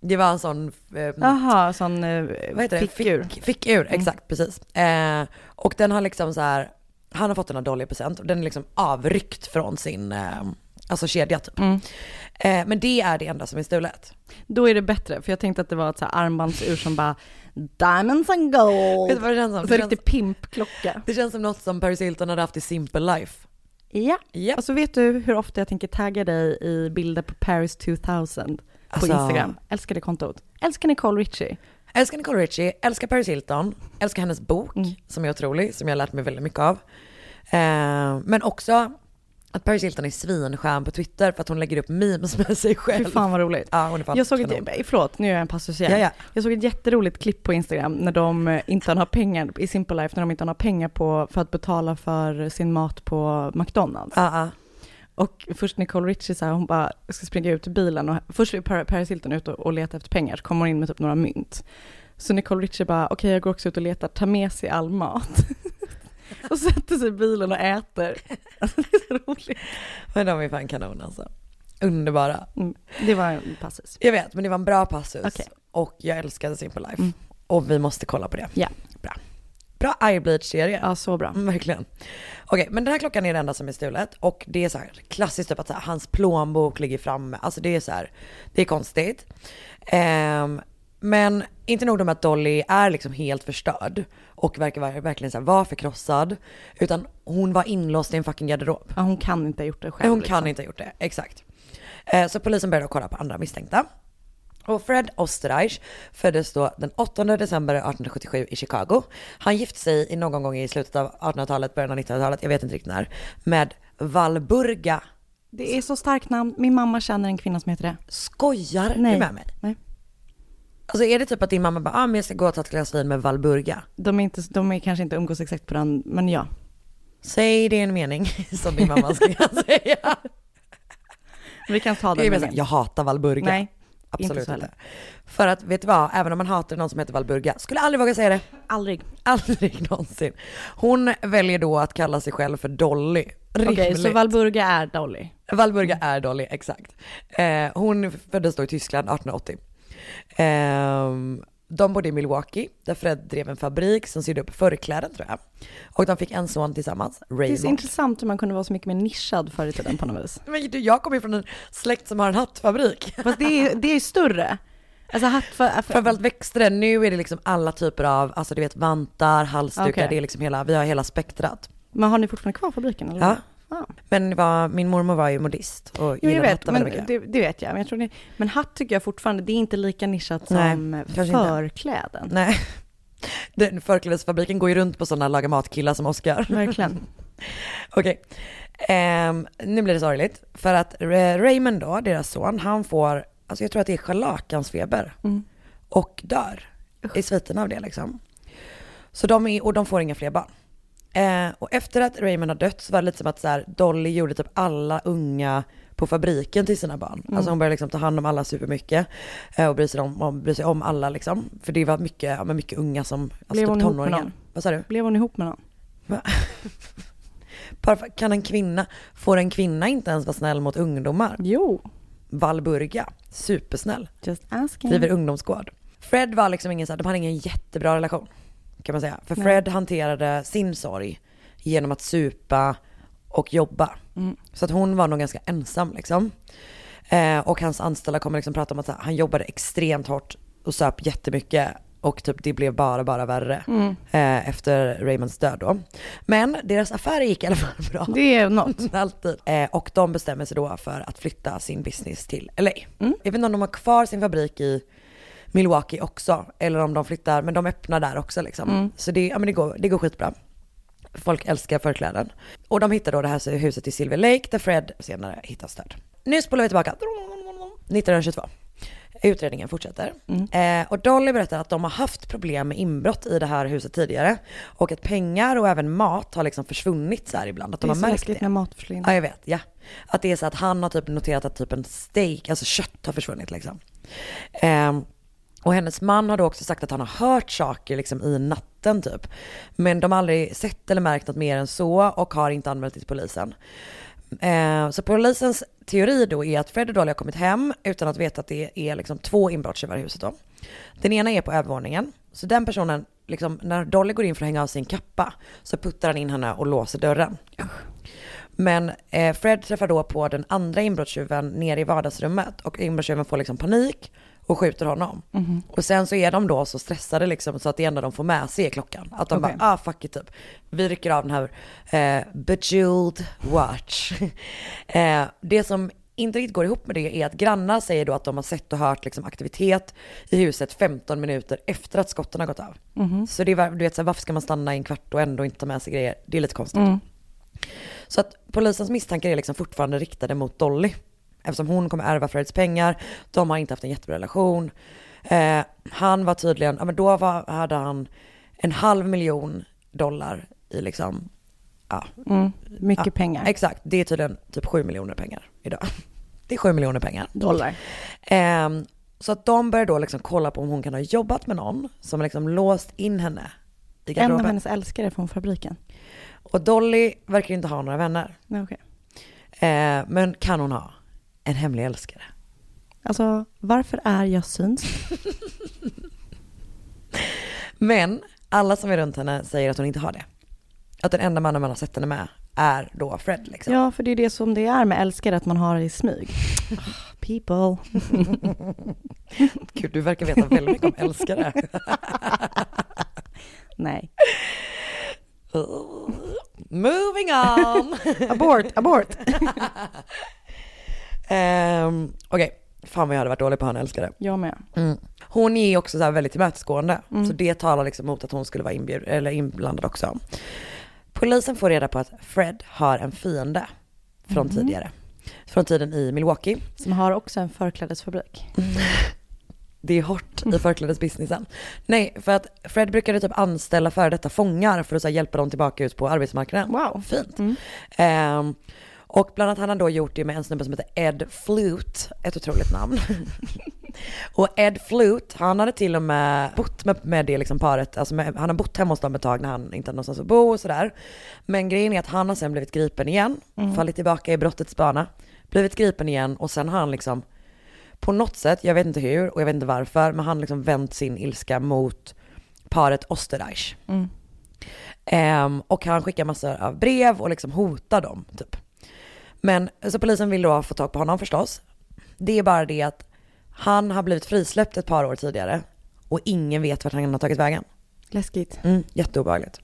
Det var en sån... Eh, Jaha, sån eh, vad heter det? fickur. Fick, fickur, exakt, precis. Eh, och den har liksom så här, han har fått den av Dolly present och den är liksom avryckt från sin, eh, alltså kedja typ. Mm. Eh, men det är det enda som är stulet. Då är det bättre, för jag tänkte att det var ett så här armbandsur som bara Diamonds and gold. Vet du vad det känns som? Så Det känns, riktig pimpklocka. det känns som något som Paris Hilton hade haft i Simple Life. Ja, Japp. och så vet du hur ofta jag tänker tagga dig i bilder på Paris 2000 på Alltså- Instagram. Älskar det kontot. Älskar Nicole Richie. Älskar Nicole Richie, älskar Paris Hilton, älskar hennes bok Mm. som är otrolig, som jag har lärt mig väldigt mycket av. Eh, men också att Paris Hilton är svinskärm på Twitter för att hon lägger upp memes med sig själv. Fy fan vad roligt. Ja, hon är fan Jag såg kanon. ett, förlåt nu gör jag en passus igen. Ja, ja. Jag såg ett jätteroligt klipp på Instagram när de inte har pengar, i Simple Life, när de inte har pengar på, för att betala för sin mat på McDonalds. Ja, ja. Och först Nicole Richie så här, hon bara ska springa ut ur bilen och först är Par- Paris Hilton ut och, och letar efter pengar, så kommer hon in med typ några mynt. Så Nicole Richie bara, okej jag går också ut och letar, ta med sig all mat. och sätter sig i bilen och äter. Alltså det är så roligt. Men de är fan kanon alltså. Underbara. Mm, det var en passus. Jag vet, men det var en bra passus. Okej. Och jag älskade Simple Life. Mm. Och vi måste kolla på det. Ja. Bra. Bra Eye Bleach-serie. Ja, så bra. Mm, verkligen. Okej, men den här klockan är det enda som är stulet. Och det är så här klassiskt typ att så här, hans plånbok ligger framme. Alltså det är så här, det är konstigt. Ehm, men inte nog med att Dolly är liksom helt förstörd och verkar verkligen så vara förkrossad. Utan hon var inlåst i en fucking garderob. Ja, hon kan inte ha gjort det själv. Hon liksom. kan inte ha gjort det, exakt. Eh, Så polisen började kolla på andra misstänkta. Och Fred Osterreich föddes då den 8 december 1877 i Chicago. Han gifte sig i någon gång i slutet av 1800-talet, början av 1900-talet, jag vet inte riktigt när, med Valburga. Det är så starkt namn. Min mamma känner en kvinna som heter det. Skojar Nej. du med mig? Nej. Alltså är det typ att din mamma bara, ah, men jag ska gå och ta ett glas vin med Valburga? De är, inte, de är kanske inte umgås exakt på den, men ja. Säg det en mening som din mamma skulle säga. Vi kan ta den. mig. jag hatar Valburga. Nej, Absolut inte inte, För att, vet du vad? Även om man hatar någon som heter Valburga, skulle aldrig våga säga det. Aldrig. Aldrig någonsin. Hon väljer då att kalla sig själv för Dolly. Okej, Rimligt. så Valburga är Dolly. Valburga är Dolly, exakt. Eh, hon föddes då i Tyskland 1880. Ehm, de bodde i Milwaukee, där Fred drev en fabrik som sydde upp förkläden tror jag. Och de fick en son tillsammans, Det är så Raymond. intressant hur man kunde vara så mycket mer nischad förr i tiden på något vis. Men du, jag kommer ju från en släkt som har en hattfabrik. Fast det är, det är större. Alltså hatt för, för, Framförallt växte det. Nu är det liksom alla typer av, alltså du vet vantar, halsdukar, Okej. det är liksom hela, vi har hela spektrat. Men har ni fortfarande kvar fabriken? Eller? Ja. Ja. Men var, min mormor var ju modist och Jo, gillade hattar men mycket. det, det vet jag. Men, jag tror det, men hatt tycker jag fortfarande, det är inte lika nischat Nej, som kanske inte. förkläden. Nej. Den förklädesfabriken går ju runt på sådana laga matkillar som Oscar. Verkligen. Okej. Ehm, nu blir det sorgligt. För att Ra- Raymond då, deras son, han får, alltså jag tror att det är scharlakansfeber. Mm. Och dör i sviten av det liksom. Så de är, och de får inga fler barn. Eh, och efter att Raymond har dött så var det lite som att så här, Dolly gjorde typ alla unga på fabriken till sina barn. Mm. Alltså hon började liksom ta hand om alla supermycket eh, och bry sig om, om, bry sig om alla liksom. För det var mycket, ja, mycket unga som, alltså Blev typ tonåringar. Vad sa du? Blev hon ihop med någon? Kan en kvinna, får en kvinna inte ens vara snäll mot ungdomar? Jo. Valburga, supersnäll. Just asking. Driver ungdomsgård. Fred var liksom ingen så här, de hade ingen jättebra relation. Kan man säga. För Nej. Fred hanterade sin sorg genom att supa och jobba. Mm. Så att hon var nog ganska ensam liksom. Eh, och hans anställda kommer liksom prata om att här, han jobbade extremt hårt och söp jättemycket. Och typ det blev bara, bara värre Mm. eh, efter Raymonds död då. Men deras affärer gick i alla fall bra. Det är något. Alltid. Eh, och de bestämmer sig då för att flytta sin business till LA. Mm. Jag vet inte om de har kvar sin fabrik i Milwaukee också, eller om de flyttar, men de öppnar där också liksom. Mm. Så det, ja, men det, går, det går skitbra. Folk älskar förkläden. Och de hittar då det här huset i Silver Lake där Fred senare hittas död. Nu spolar vi tillbaka. 1922. Utredningen fortsätter. Eh, och Dolly berättar att de har haft problem med inbrott i det här huset tidigare. Och att pengar och även mat har liksom försvunnit så här ibland. Att Det de är har så märkt läskigt det. när mat försvinner. Ja, jag vet. Ja. Att det är så att han har typ noterat att typ en steak, alltså kött har försvunnit liksom. Ehm, och hennes man har då också sagt att han har hört saker liksom i natten typ. Men de har aldrig sett eller märkt något mer än så och har inte anmält det till polisen. Eh, så polisens teori då är att Fred och Dolly har kommit hem utan att veta att det är liksom två inbrottstjuvar i huset då. Den ena är på övervåningen. Så den personen, liksom, när Dolly går in för att hänga av sin kappa så puttar han in henne och låser dörren. Men eh, Fred träffar då på den andra inbrottstjuven nere i vardagsrummet och inbrottstjuven får liksom panik och skjuter honom. Mhm. Och sen så är de då så stressade liksom så att det enda de får med sig är klockan. Att de Okej. bara, ah fuck it typ. Vi rycker av den här eh, bejeweled watch. eh, det som inte riktigt går ihop med det är att grannar säger då att de har sett och hört liksom aktivitet i huset 15 minuter efter att skotten har gått av. Mhm. Så det är, du vet, så här, varför ska man stanna i en kvart och ändå inte ta med sig grejer? Det är lite konstigt. Mm. Så att polisens misstankar är liksom fortfarande riktade mot Dolly. Eftersom hon kommer ärva Freds pengar, de har inte haft en jättebra relation. Eh, han var tydligen, ja men då var, hade han en halv miljon dollar i liksom, ja. Mm. Mycket ja, pengar. Exakt, det är tydligen typ sju miljoner pengar idag. Det är sju miljoner pengar. Dollar. Ehm, så att de börjar då liksom kolla på om hon kan ha jobbat med någon som liksom låst in henne i En av garderoben. hennes älskare från fabriken. Och Dolly verkar inte ha några vänner. Okej. Eh, men kan hon ha en hemlig älskare? Alltså, varför är jag synsk? Men alla som är runt henne säger att hon inte har det. Att den enda mannen man har sett henne med är då Fred liksom. Ja, för det är det som det är med älskare, att man har det i smyg. People. Gud, du verkar veta väldigt mycket om älskare. Nej. Moving on! abort, abort! Um, Okej, fan vad jag hade varit dålig på ha en älskare. Jag med. Mm. Hon är också så väldigt tillmötesgående. Mm. Så det talar liksom mot att hon skulle vara inbjud, eller inblandad också. Polisen får reda på att Fred har en fiende från Mhm. tidigare. Från tiden i Milwaukee. Som har också en förklädesfabrik. Det är hårt i förklädesbusinessen. Nej, för att Fred brukade typ anställa före detta fångar för att så hjälpa dem tillbaka ut på arbetsmarknaden. Wow. Fint. Ehm, och bland annat han har då gjort det med en snubbe som heter Ed Flute, ett otroligt namn. och Ed Flute, han hade till och med bott med, med det liksom paret, alltså med, han har bott hemma hos dem ett tag när han inte hade någonstans att bo och sådär. Men grejen är att han har sen blivit gripen igen, Mm. fallit tillbaka i brottets bana, blivit gripen igen och sen har han liksom på något sätt, jag vet inte hur och jag vet inte varför, men han liksom vänt sin ilska mot paret Osterreich. Mm. Ehm, och han skickar massor av brev och liksom hotar dem typ. Men så polisen vill då få tag på honom förstås. Det är bara det att han har blivit frisläppt ett par år tidigare och ingen vet vart han har tagit vägen. Läskigt. Mm, jätteobehagligt.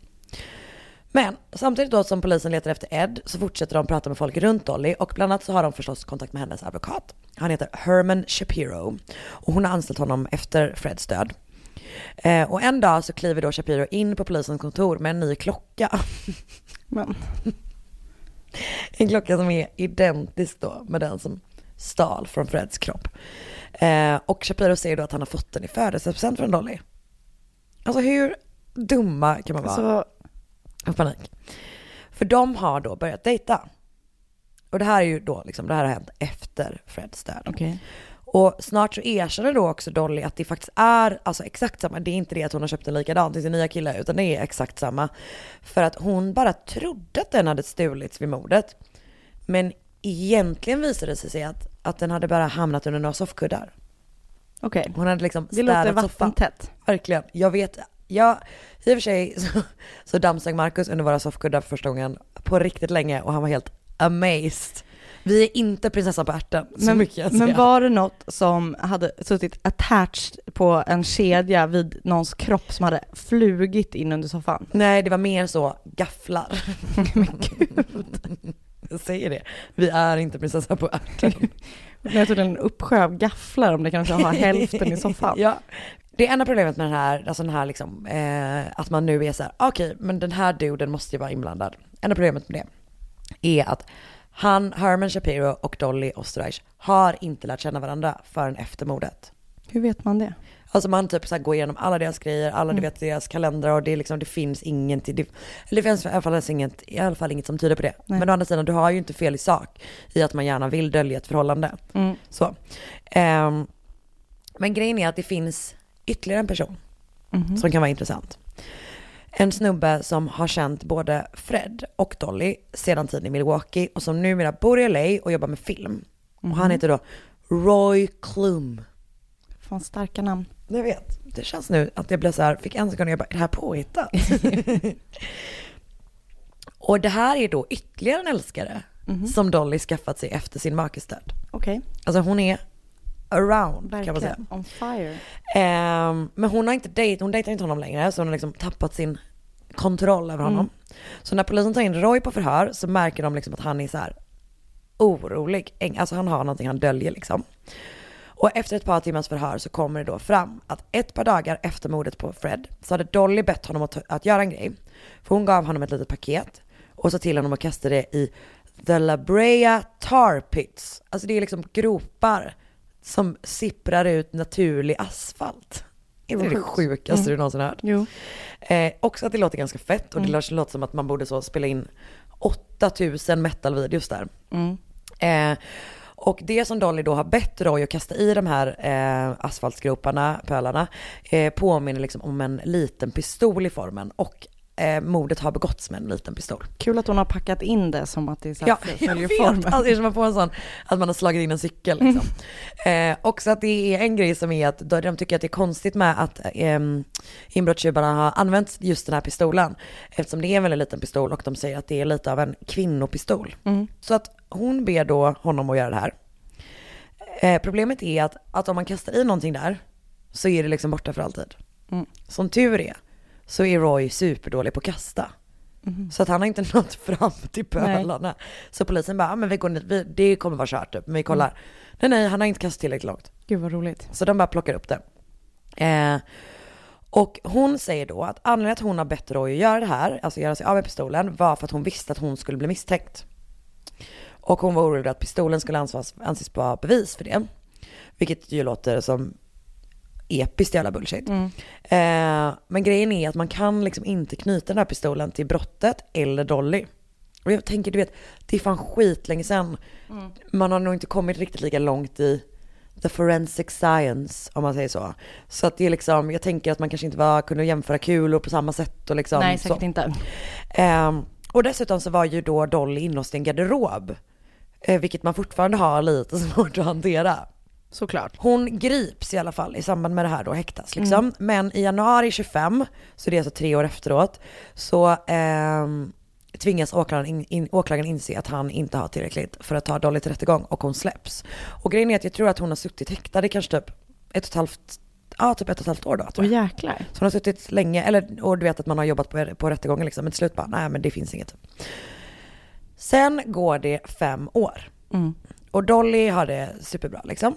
Men samtidigt då som polisen letar efter Ed så fortsätter de prata med folk runt Dolly och bland annat så har de förstås kontakt med hennes advokat. Han heter Herman Shapiro och hon har anställt honom efter Freds död. Eh, och en dag så kliver då Shapiro in på polisens kontor med en ny klocka. Men. En klocka som är identisk då med den som stal från Freds kropp. Eh, och Shapiro säger då att han har fått den i födelsedagspresent från Dolly. Alltså hur dumma kan man vara? Alltså, Av panik. För de har då börjat dejta. Och det här är ju då, liksom, det här har hänt efter Freds död. Okej. Och snart så erkänner då också Dolly att det faktiskt är alltså exakt samma. Det är inte det att hon har köpt en likadan till sin nya kille, utan det är exakt samma. För att hon bara trodde att den hade stulits vid mordet. Men egentligen visade det sig att, att den hade bara hamnat under några soffkuddar. Okej. Hon hade liksom Det låter soffan. vattentätt. Verkligen. Jag vet, jag, i och för sig så, så dammsög Marcus under våra soffkuddar för första gången på riktigt länge och han var helt amazed. Vi är inte prinsessan på ärten, så Men, mycket jag men var det något som hade suttit attached på en kedja vid någons kropp som hade flugit in under soffan? Nej, det var mer så gafflar. Men gud. Jag säger det. Vi är inte prinsessan på ärten. Men jag trodde en uppsjö av gafflar om det kanske har hälften i soffan. ja. Det enda problemet med den här, alltså den här liksom, eh, att man nu är så här, okej, men den här duden måste ju vara inblandad. Enda problemet med det är att han, Herman Shapiro och Dolly Osterreich har inte lärt känna varandra förrän efter mordet. Hur vet man det? Alltså man typ så går igenom alla deras grejer, alla Mm. du vet deras kalendrar och det, är liksom, det finns ingenting, det, eller det finns i alla, fall inget, i alla fall inget som tyder på det. Nej. Men å andra sidan, du har ju inte fel i sak i att man gärna vill dölja ett förhållande. Mm. Så. Ehm, men grejen är att det finns ytterligare en person Mhm. som kan vara intressant. En snubbe som har känt både Fred och Dolly sedan tiden i Milwaukee och som numera bor i LA och jobbar med film. Och han Mhm. heter då Roy Klum. Fan starka namn. Jag vet. Det känns nu att jag blev så här, fick en sekund och jag bara, är det här påhittat? och det här är då ytterligare en älskare Mhm. som Dolly skaffat sig efter sin makes död. Okej. Alltså hon är around kan man säga. Verkligen. On fire. Ehm, men hon har inte dejt, hon dejtar inte honom längre så hon har liksom tappat sin kontroll över honom. Så när polisen tar in Roy på förhör så märker de liksom att han är så här orolig. Alltså han har någonting han döljer liksom. Och efter ett par timmars förhör så kommer det då fram att ett par dagar efter mordet på Fred så hade Dolly bett honom att, att göra en grej. För hon gav honom ett litet paket och sa till honom att kasta det i The La Brea Tar Pits. Alltså det är liksom gropar som sipprar ut naturlig asfalt. Är det det Sjukt. sjukaste Mm. du någonsin hört? Jo. Eh, också att det låter ganska fett och det Mm. låter- låter som att man borde så spela in 8000 metal-videos där. Mm. Eh, och det som Dolly då har bett Roy att kasta i de här eh, asfaltsgroparna, pölarna, eh, påminner liksom om en liten pistol i formen och eh, mordet har begåtts med en liten pistol. Kul att hon har packat in det som att det är så Ja, följer formen. Alltså, det är som att få en sån, att man har slagit in en cykel liksom. eh, också att det är en grej som är att de de tycker att det är konstigt med att eh, inbrottstjuvarna har använt just den här pistolen. Eftersom det är en väldigt liten pistol och de säger att det är lite av en kvinnopistol. Mm. Så att hon ber då honom att göra det här. Eh, problemet är att, att om man kastar i någonting där så är det liksom borta för alltid. Mm. Som tur är så är Roy superdålig på att kasta. Mhm. Så att han har inte nått fram till pölarna. Så polisen bara, ah, men vi går ner, vi, det kommer vara kört typ, men vi kollar. Nej nej, han har inte kastat tillräckligt långt. Gud vad roligt. Så de bara plockar upp det. Eh, och hon säger då att anledningen till att hon har bett Roy att göra det här, alltså göra sig av med pistolen, var för att hon visste att hon skulle bli misstänkt. Och hon var orolig att pistolen skulle anses, anses vara bevis för det. Vilket ju låter som episkt jävla bullshit. Mm. Eh, men grejen är att man kan liksom inte knyta den här pistolen till brottet eller Dolly. Och jag tänker, du vet, det är fan skitlänge sedan. Mm. Man har nog inte kommit riktigt lika långt i the forensic science, om man säger så. Så att det är liksom, jag tänker att man kanske inte var, kunde jämföra kulor på samma sätt och liksom Nej, säkert så. inte. Ehm, och dessutom så var ju då Dolly inlåst i en garderob. Eh, vilket man fortfarande har lite svårt att hantera. Såklart. Hon grips i alla fall i samband med det här då, häktas liksom. Mm. Men i januari 25, så det är alltså tre år efteråt, så ehm, tvingas åklagaren, in, in, åklagaren inse att han inte har tillräckligt för att ta Dolly till rättegång och hon släpps. Och grejen är att jag tror att hon har suttit häktad i kanske typ ett och ett halvt, ja typ ett och ett halvt år då. tror Åh jag. jäklar. Så hon har suttit länge, eller och du vet att man har jobbat på, på rättegången liksom, men till slut bara, nej men det finns inget. Sen går det fem år. Mm. Och Dolly har det superbra liksom.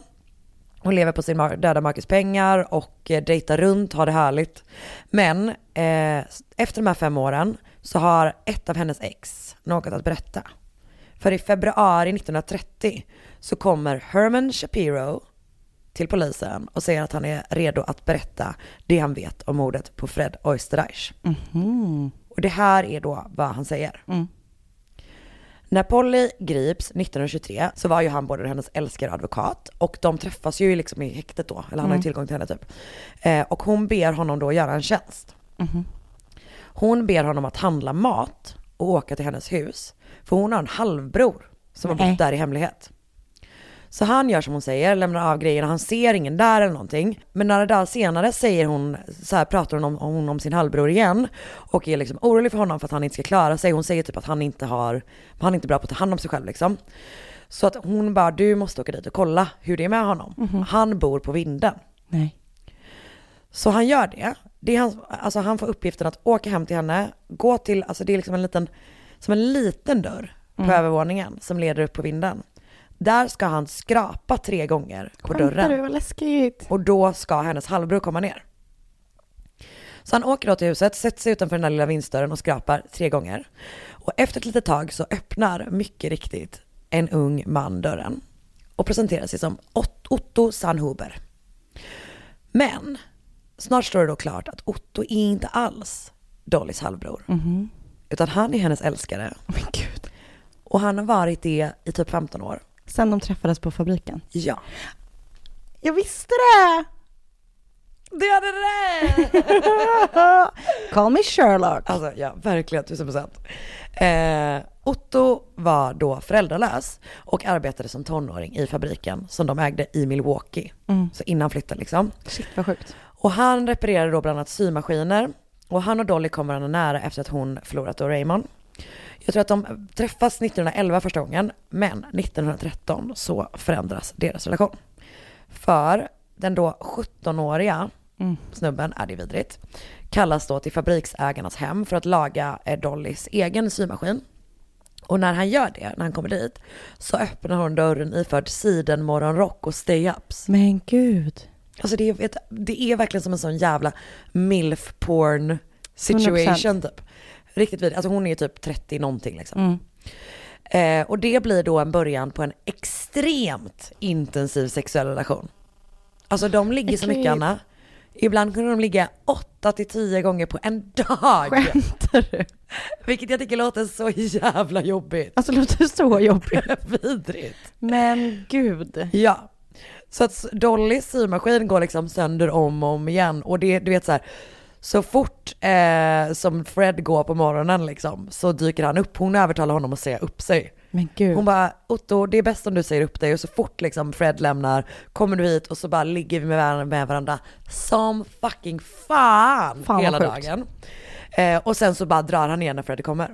Hon lever på sin döda makes pengar och eh, dejtar runt, har det härligt. Men eh, efter de här fem åren så har ett av hennes ex något att berätta. För i februari 1930 så kommer Herman Shapiro till polisen och säger att han är redo att berätta det han vet om mordet på Fred Oysterreich. Mhm. Och det här är då vad han säger. Mm. När Polly grips 1923 så var ju han både hennes älskare och advokat och de träffas ju liksom i häktet då, eller han har ju Mm. tillgång till henne typ. Eh, och hon ber honom då göra en tjänst. Mhm. Hon ber honom att handla mat och åka till hennes hus. För hon har en halvbror som har Nej. bott där i hemlighet. Så han gör som hon säger, lämnar av grejerna, han ser ingen där eller någonting. Men några dagar senare säger hon, så här pratar hon om, hon om sin halvbror igen och är liksom orolig för honom för att han inte ska klara sig. Hon säger typ att han inte har, han är inte bra på att ta hand om sig själv liksom. Så att hon bara, du måste åka dit och kolla hur det är med honom. Mhm. Han bor på vinden. Nej. Så han gör det. det är hans, alltså han får uppgiften att åka hem till henne, gå till, alltså det är liksom en liten, som en liten dörr på Mm. övervåningen som leder upp på vinden. Där ska han skrapa tre gånger på Skämtar dörren. du? Vad läskigt. Och då ska hennes halvbror komma ner. Så han åker då till huset, sätter sig utanför den där lilla vindsdörren och skrapar tre gånger. Och efter ett litet tag så öppnar mycket riktigt en ung man dörren och presenterar sig som Ot- Otto Sandhuber. Men snart står det då klart att Otto är inte alls Dollys halvbror. Mhm. Utan han är hennes älskare. Gud. Och han har varit det i typ 15 år. Sen de träffades på fabriken. Ja. Jag visste det! Du hade det! Call me Sherlock. Alltså ja, verkligen tusen procent. Eh, Otto var då föräldralös och arbetade som tonåring i fabriken som de ägde i Milwaukee. Mm. Så innan flytten liksom. Shit vad sjukt. Och han reparerade då bland annat symaskiner. Och han och Dolly kommer varandra nära efter att hon förlorat då Raymond. Jag tror att de träffas 1911 första gången, men 1913 så förändras deras relation. För den då 17-åriga Mm. snubben, är det vidrigt, kallas då till fabriksägarnas hem för att laga eh, Dollys egen symaskin. Och när han gör det, när han kommer dit, så öppnar hon dörren iförd sidenmorgonrock och stay-ups. Men gud. Alltså det är, ett, det är verkligen som en sån jävla milf porn situation 100%. typ. Riktigt vidrigt. Alltså hon är typ 30 någonting liksom. Mm. Eh, och det blir då en början på en extremt intensiv sexuell relation. Alltså de ligger så mycket. Anna. Ibland kunde de ligga 8 till 10 gånger på en dag. Skämtar du? Vilket jag tycker låter så jävla jobbigt. Alltså det låter så jobbigt. Vidrigt. Men gud. Ja. Så att Dollys symaskin går liksom sönder om och om igen. Och det, du vet så här, så fort eh, som Fred går på morgonen liksom, så dyker han upp. Hon övertalar honom att säga upp sig. Men gud. Hon bara, Otto det är bäst om du säger upp dig. Och så fort liksom Fred lämnar, kommer du hit och så bara ligger vi med varandra, med varandra som fucking fan, Fan, hela sjukt. dagen. Eh, och sen så bara drar han igen när Fred kommer.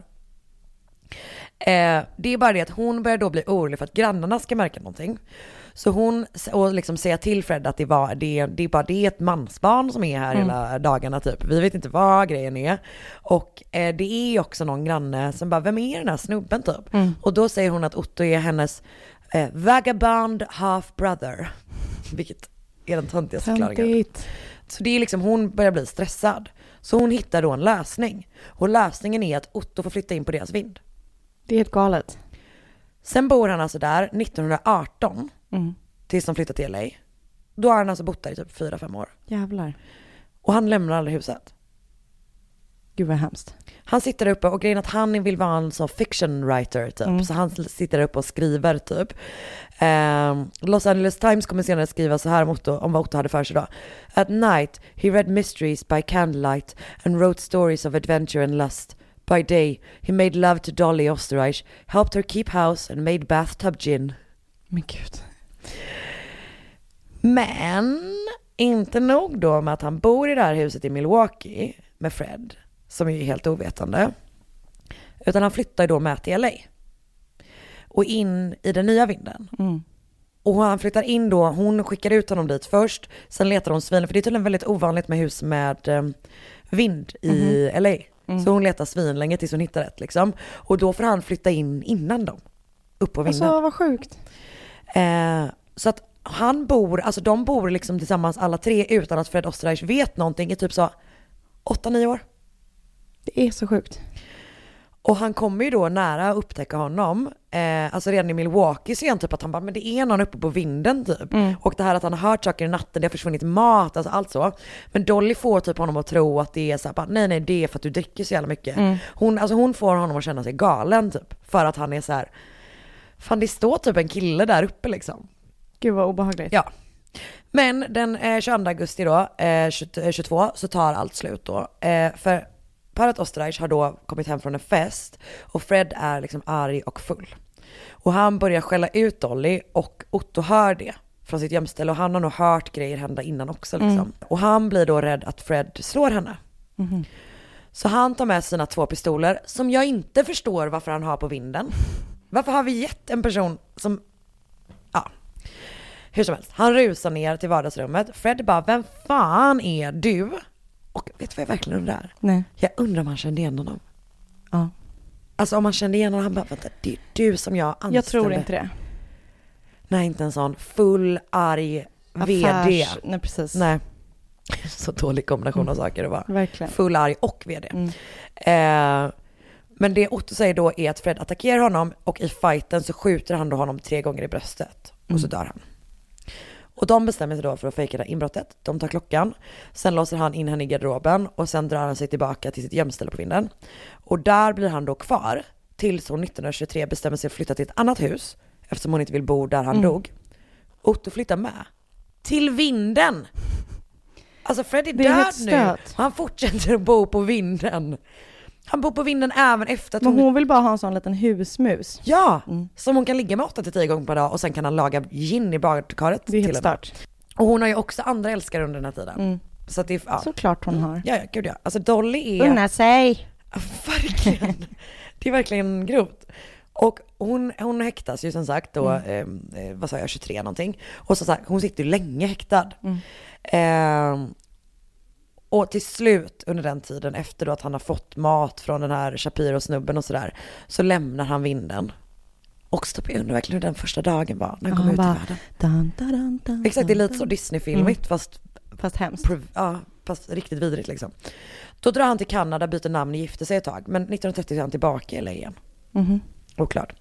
Eh, det är bara det att hon börjar då bli orolig för att grannarna ska märka någonting. Så hon, och liksom säga till Fred att det, var, det, det är bara det är ett mansbarn som är här Mm. hela dagarna typ. Vi vet inte vad grejen är. Och eh, det är också någon granne som bara, vem är den här snubben typ? Mm. Och då säger hon att Otto är hennes eh, vagabond half brother. Vilket är den töntigaste förklaringen. Så det är liksom, hon börjar bli stressad. Så hon hittar då en lösning. Och lösningen är att Otto får flytta in på deras vind. Det är helt galet. Sen bor han alltså där 1918 Mm. tills de flyttar till LA. Då har han alltså bott där i typ 4-5 år. Jävlar. Och han lämnar aldrig huset. Gud vad hemskt. Han sitter där uppe och grejen att han vill vara en sån fiction writer typ. Mm. Så han sitter där uppe och skriver typ. Ehm, Los Angeles Times kommer senare skriva så här om, Otto, om vad Otto hade för sig då. At night he read mysteries by candlelight and wrote stories of adventure and lust. By day he made love to Dolly Osterreich, helped her keep house and made bathtub gin. Men gud. Men inte nog då med att han bor i det här huset i Milwaukee med Fred, som är helt ovetande. Utan han flyttar ju då med till LA. Och in i den nya vinden. Mm. Och han flyttar in då, hon skickar ut honom dit först, sen letar hon svin, för det är tydligen väldigt ovanligt med hus med eh, vind i LA. Mm. Så hon letar svin länge tills hon hittar ett liksom. Och då får han flytta in innan dem. Upp på vinden. Alltså vad sjukt. Eh, så att han bor, alltså de bor liksom tillsammans alla tre utan att Fred Osterreich vet någonting i typ så 8-9 år. Det är så sjukt. Och han kommer ju då nära att upptäcka honom. Eh, alltså redan i Milwaukee ser han typ att han bara, men det är någon uppe på vinden typ. Mm. Och det här att han har hört saker i natten, det har försvunnit mat, alltså allt så. Men Dolly får typ honom att tro att det är så här, bara, nej nej det är för att du dricker så jävla mycket. Mm. Hon, alltså hon får honom att känna sig galen typ. För att han är så här, fan det står typ en kille där uppe liksom. Gud vad obehagligt. Ja. Men den eh, 22 augusti då, eh, 20, eh, 22, så tar allt slut då. Eh, för paret Osterreich har då kommit hem från en fest och Fred är liksom arg och full. Och han börjar skälla ut Dolly och Otto hör det från sitt gömställe och han har nog hört grejer hända innan också liksom. Mm. Och han blir då rädd att Fred slår henne. Mhm. Så han tar med sina två pistoler som jag inte förstår varför han har på vinden. Varför har vi gett en person som, ja, hur som helst. Han rusar ner till vardagsrummet. Fred bara, vem fan är du? Och vet du vad jag verkligen undrar? Nej. Jag undrar om han kände igen honom. Ja. Alltså om han kände igen honom, han bara, vänta, det är du som jag anställde. Jag tror inte det. Nej, inte en sån full, arg VD. Affärs- nej, precis. Nej. Så dålig kombination av saker att vara. Verkligen. Full, arg och VD. Mm. Eh, men det Otto säger då är att Fred attackerar honom och i fighten så skjuter han då honom tre gånger i bröstet och så Mm. dör han. Och de bestämmer sig då för att fejka det här inbrottet. De tar klockan, sen låser han in henne i garderoben och sen drar han sig tillbaka till sitt gömställe på vinden. Och där blir han då kvar tills hon 1923 bestämmer sig för att flytta till ett annat hus eftersom hon inte vill bo där han Mm. dog. Otto flyttar med. Till vinden! Alltså Fred är, är död nu. Han fortsätter att bo på vinden. Han bor på vinden även efter att Men hon... hon vill bara ha en sån liten husmus. Ja! Mm. Som hon kan ligga med 8 till 10 gånger per dag och sen kan han laga gin i badkaret Det är helt stört. Och hon har ju också andra älskare under den här tiden. Mm. Så att det är, ja. Såklart hon har. Ja, ja, gud ja. Alltså Dolly är... Unna sig. Verkligen. det är verkligen grovt. Och hon, hon häktas ju som sagt då, Mm. eh, eh, vad sa jag, 23 någonting. Och som sagt, hon sitter ju länge häktad. Mm. Eh, och till slut under den tiden, efter då att han har fått mat från den här Shapiro-snubben och sådär, så lämnar han vinden. Och så jag undrar verkligen hur den första dagen var, när han kom ut bara, i världen. Dun, dun, dun, Exakt, det är lite så. Disney-filmigt Mm. fast Fast hemskt. Ja, fast riktigt vidrigt liksom. Då drar han till Kanada, byter namn och gifter sig ett tag. Men 1930 är han tillbaka i LA igen. Mhm. Oklart.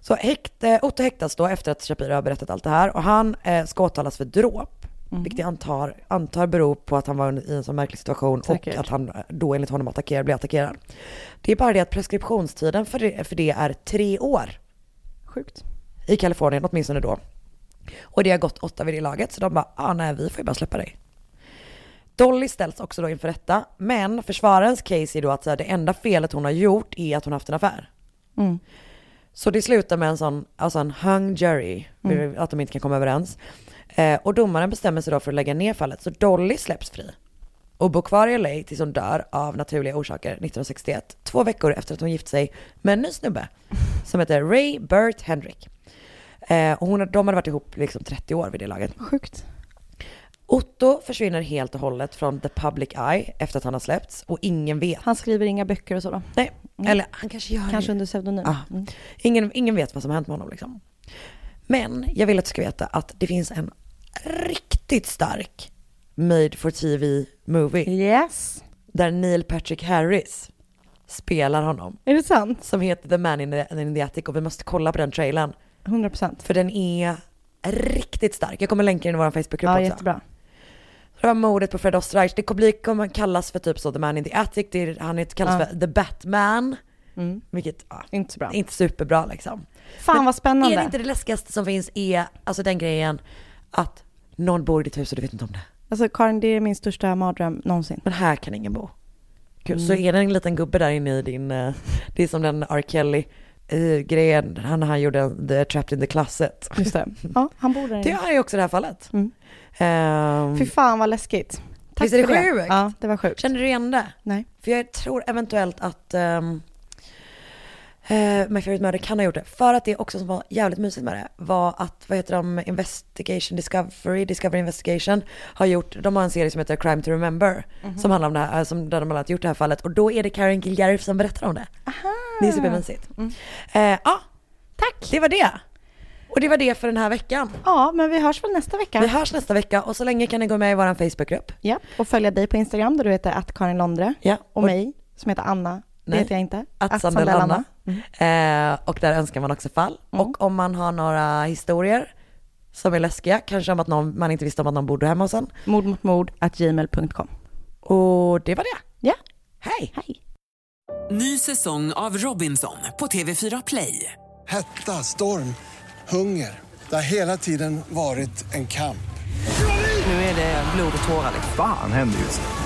Så häkt, Otto häktas då efter att Shapiro har berättat allt det här och han eh, ska åtalas för dråp. Mhm. Vilket jag antar, antar beror på att han var i en sån märklig situation Säkert. och att han då enligt honom attackerar, blir attackerad. Det är bara det att preskriptionstiden för det, för det är tre år. Sjukt. I Kalifornien åtminstone då. Och det har gått åtta vid det laget så de bara, ah, nej vi får ju bara släppa dig. Dolly ställs också då inför rätta, men försvararens case är då att så det enda felet hon har gjort är att hon har haft en affär. Mm. Så det slutar med en sån, alltså en hung jury, Mm. att de inte kan komma överens. Eh, och domaren bestämmer sig då för att lägga ner fallet, så Dolly släpps fri. Och bor kvar i LA tills hon dör av naturliga orsaker 1961, två veckor efter att hon gift sig med en ny snubbe som heter Ray Burt Hendrick. Eh, och hon, de hade varit ihop liksom 30 år vid det laget. Sjukt. Otto försvinner helt och hållet från the public eye efter att han har släppts och ingen vet. Han skriver inga böcker och så då? Nej, Mm. eller han kanske gör Kanske det. under pseudonym. Ja. Mm. Ingen, ingen vet vad som har hänt med honom liksom. Men jag vill att du ska veta att det finns en riktigt stark made for TV movie. Yes. Där Neil Patrick Harris spelar honom. Är det sant? Som heter The Man in the, in the Attic och vi måste kolla på den trailern. 100%. För den är riktigt stark. Jag kommer länka den i vår Facebookgrupp Ja, också. jättebra. Det var mordet på Fred Osterreich. Det kommer, bli, kommer kallas för typ så The Man in the Attic. Är, han heter- kallas Ja. för The Batman. Mm. Vilket, ja, Inte så bra. inte superbra liksom. Fan vad spännande. Är det inte det läskigaste som finns är, alltså den grejen, att någon bor i ditt hus och du vet inte om det. Alltså Karin, det är min största mardröm någonsin. Men här kan ingen bo. Gud, Mm. Så är det en liten gubbe där inne i din, eh, det är som den R. Kelly grejen, han, han gjorde The Trapped in the Closet. Just det. Ja, han bor där Det inne. har ju också det här fallet. Mm. Ehm, Fy fan vad läskigt. Tack Visst är det sjukt? Ja, det var sjukt. Känner du igen det? Nej. För jag tror eventuellt att um, My Favorite Murder kan ha gjort det. För att det också som var jävligt mysigt med det var att, vad heter de, Investigation Discovery, Discovery Investigation har gjort, de har en serie som heter Crime to Remember. Mhm. Som handlar om det här, som, där de annat gjort det här fallet. Och då är det Karen Kilgariff som berättar om det. Aha. Det är supermysigt. Mm. Eh, ja, tack. Det var det. Och det var det för den här veckan. Ja, men vi hörs väl nästa vecka. Vi hörs nästa vecka och så länge kan ni gå med i vår Facebookgrupp. Ja, och följa dig på Instagram där du heter att Karin Londre. Ja, Och mig som heter Anna Det heter jag inte. Att, Att Sandell Sandell Hanna. Eh, och där önskar man också fall. Mm. Och om man har några historier som är läskiga, kanske om att någon, man inte visste om att någon bodde hemma hos en. Mord mot mord at gmail.com. Och det var det. Ja. Hej! Hej! Ny säsong av Robinson på TV4 Play. Hetta, storm, hunger. Det har hela tiden varit en kamp. Nu är det blod och tårar. Fan händer just nu.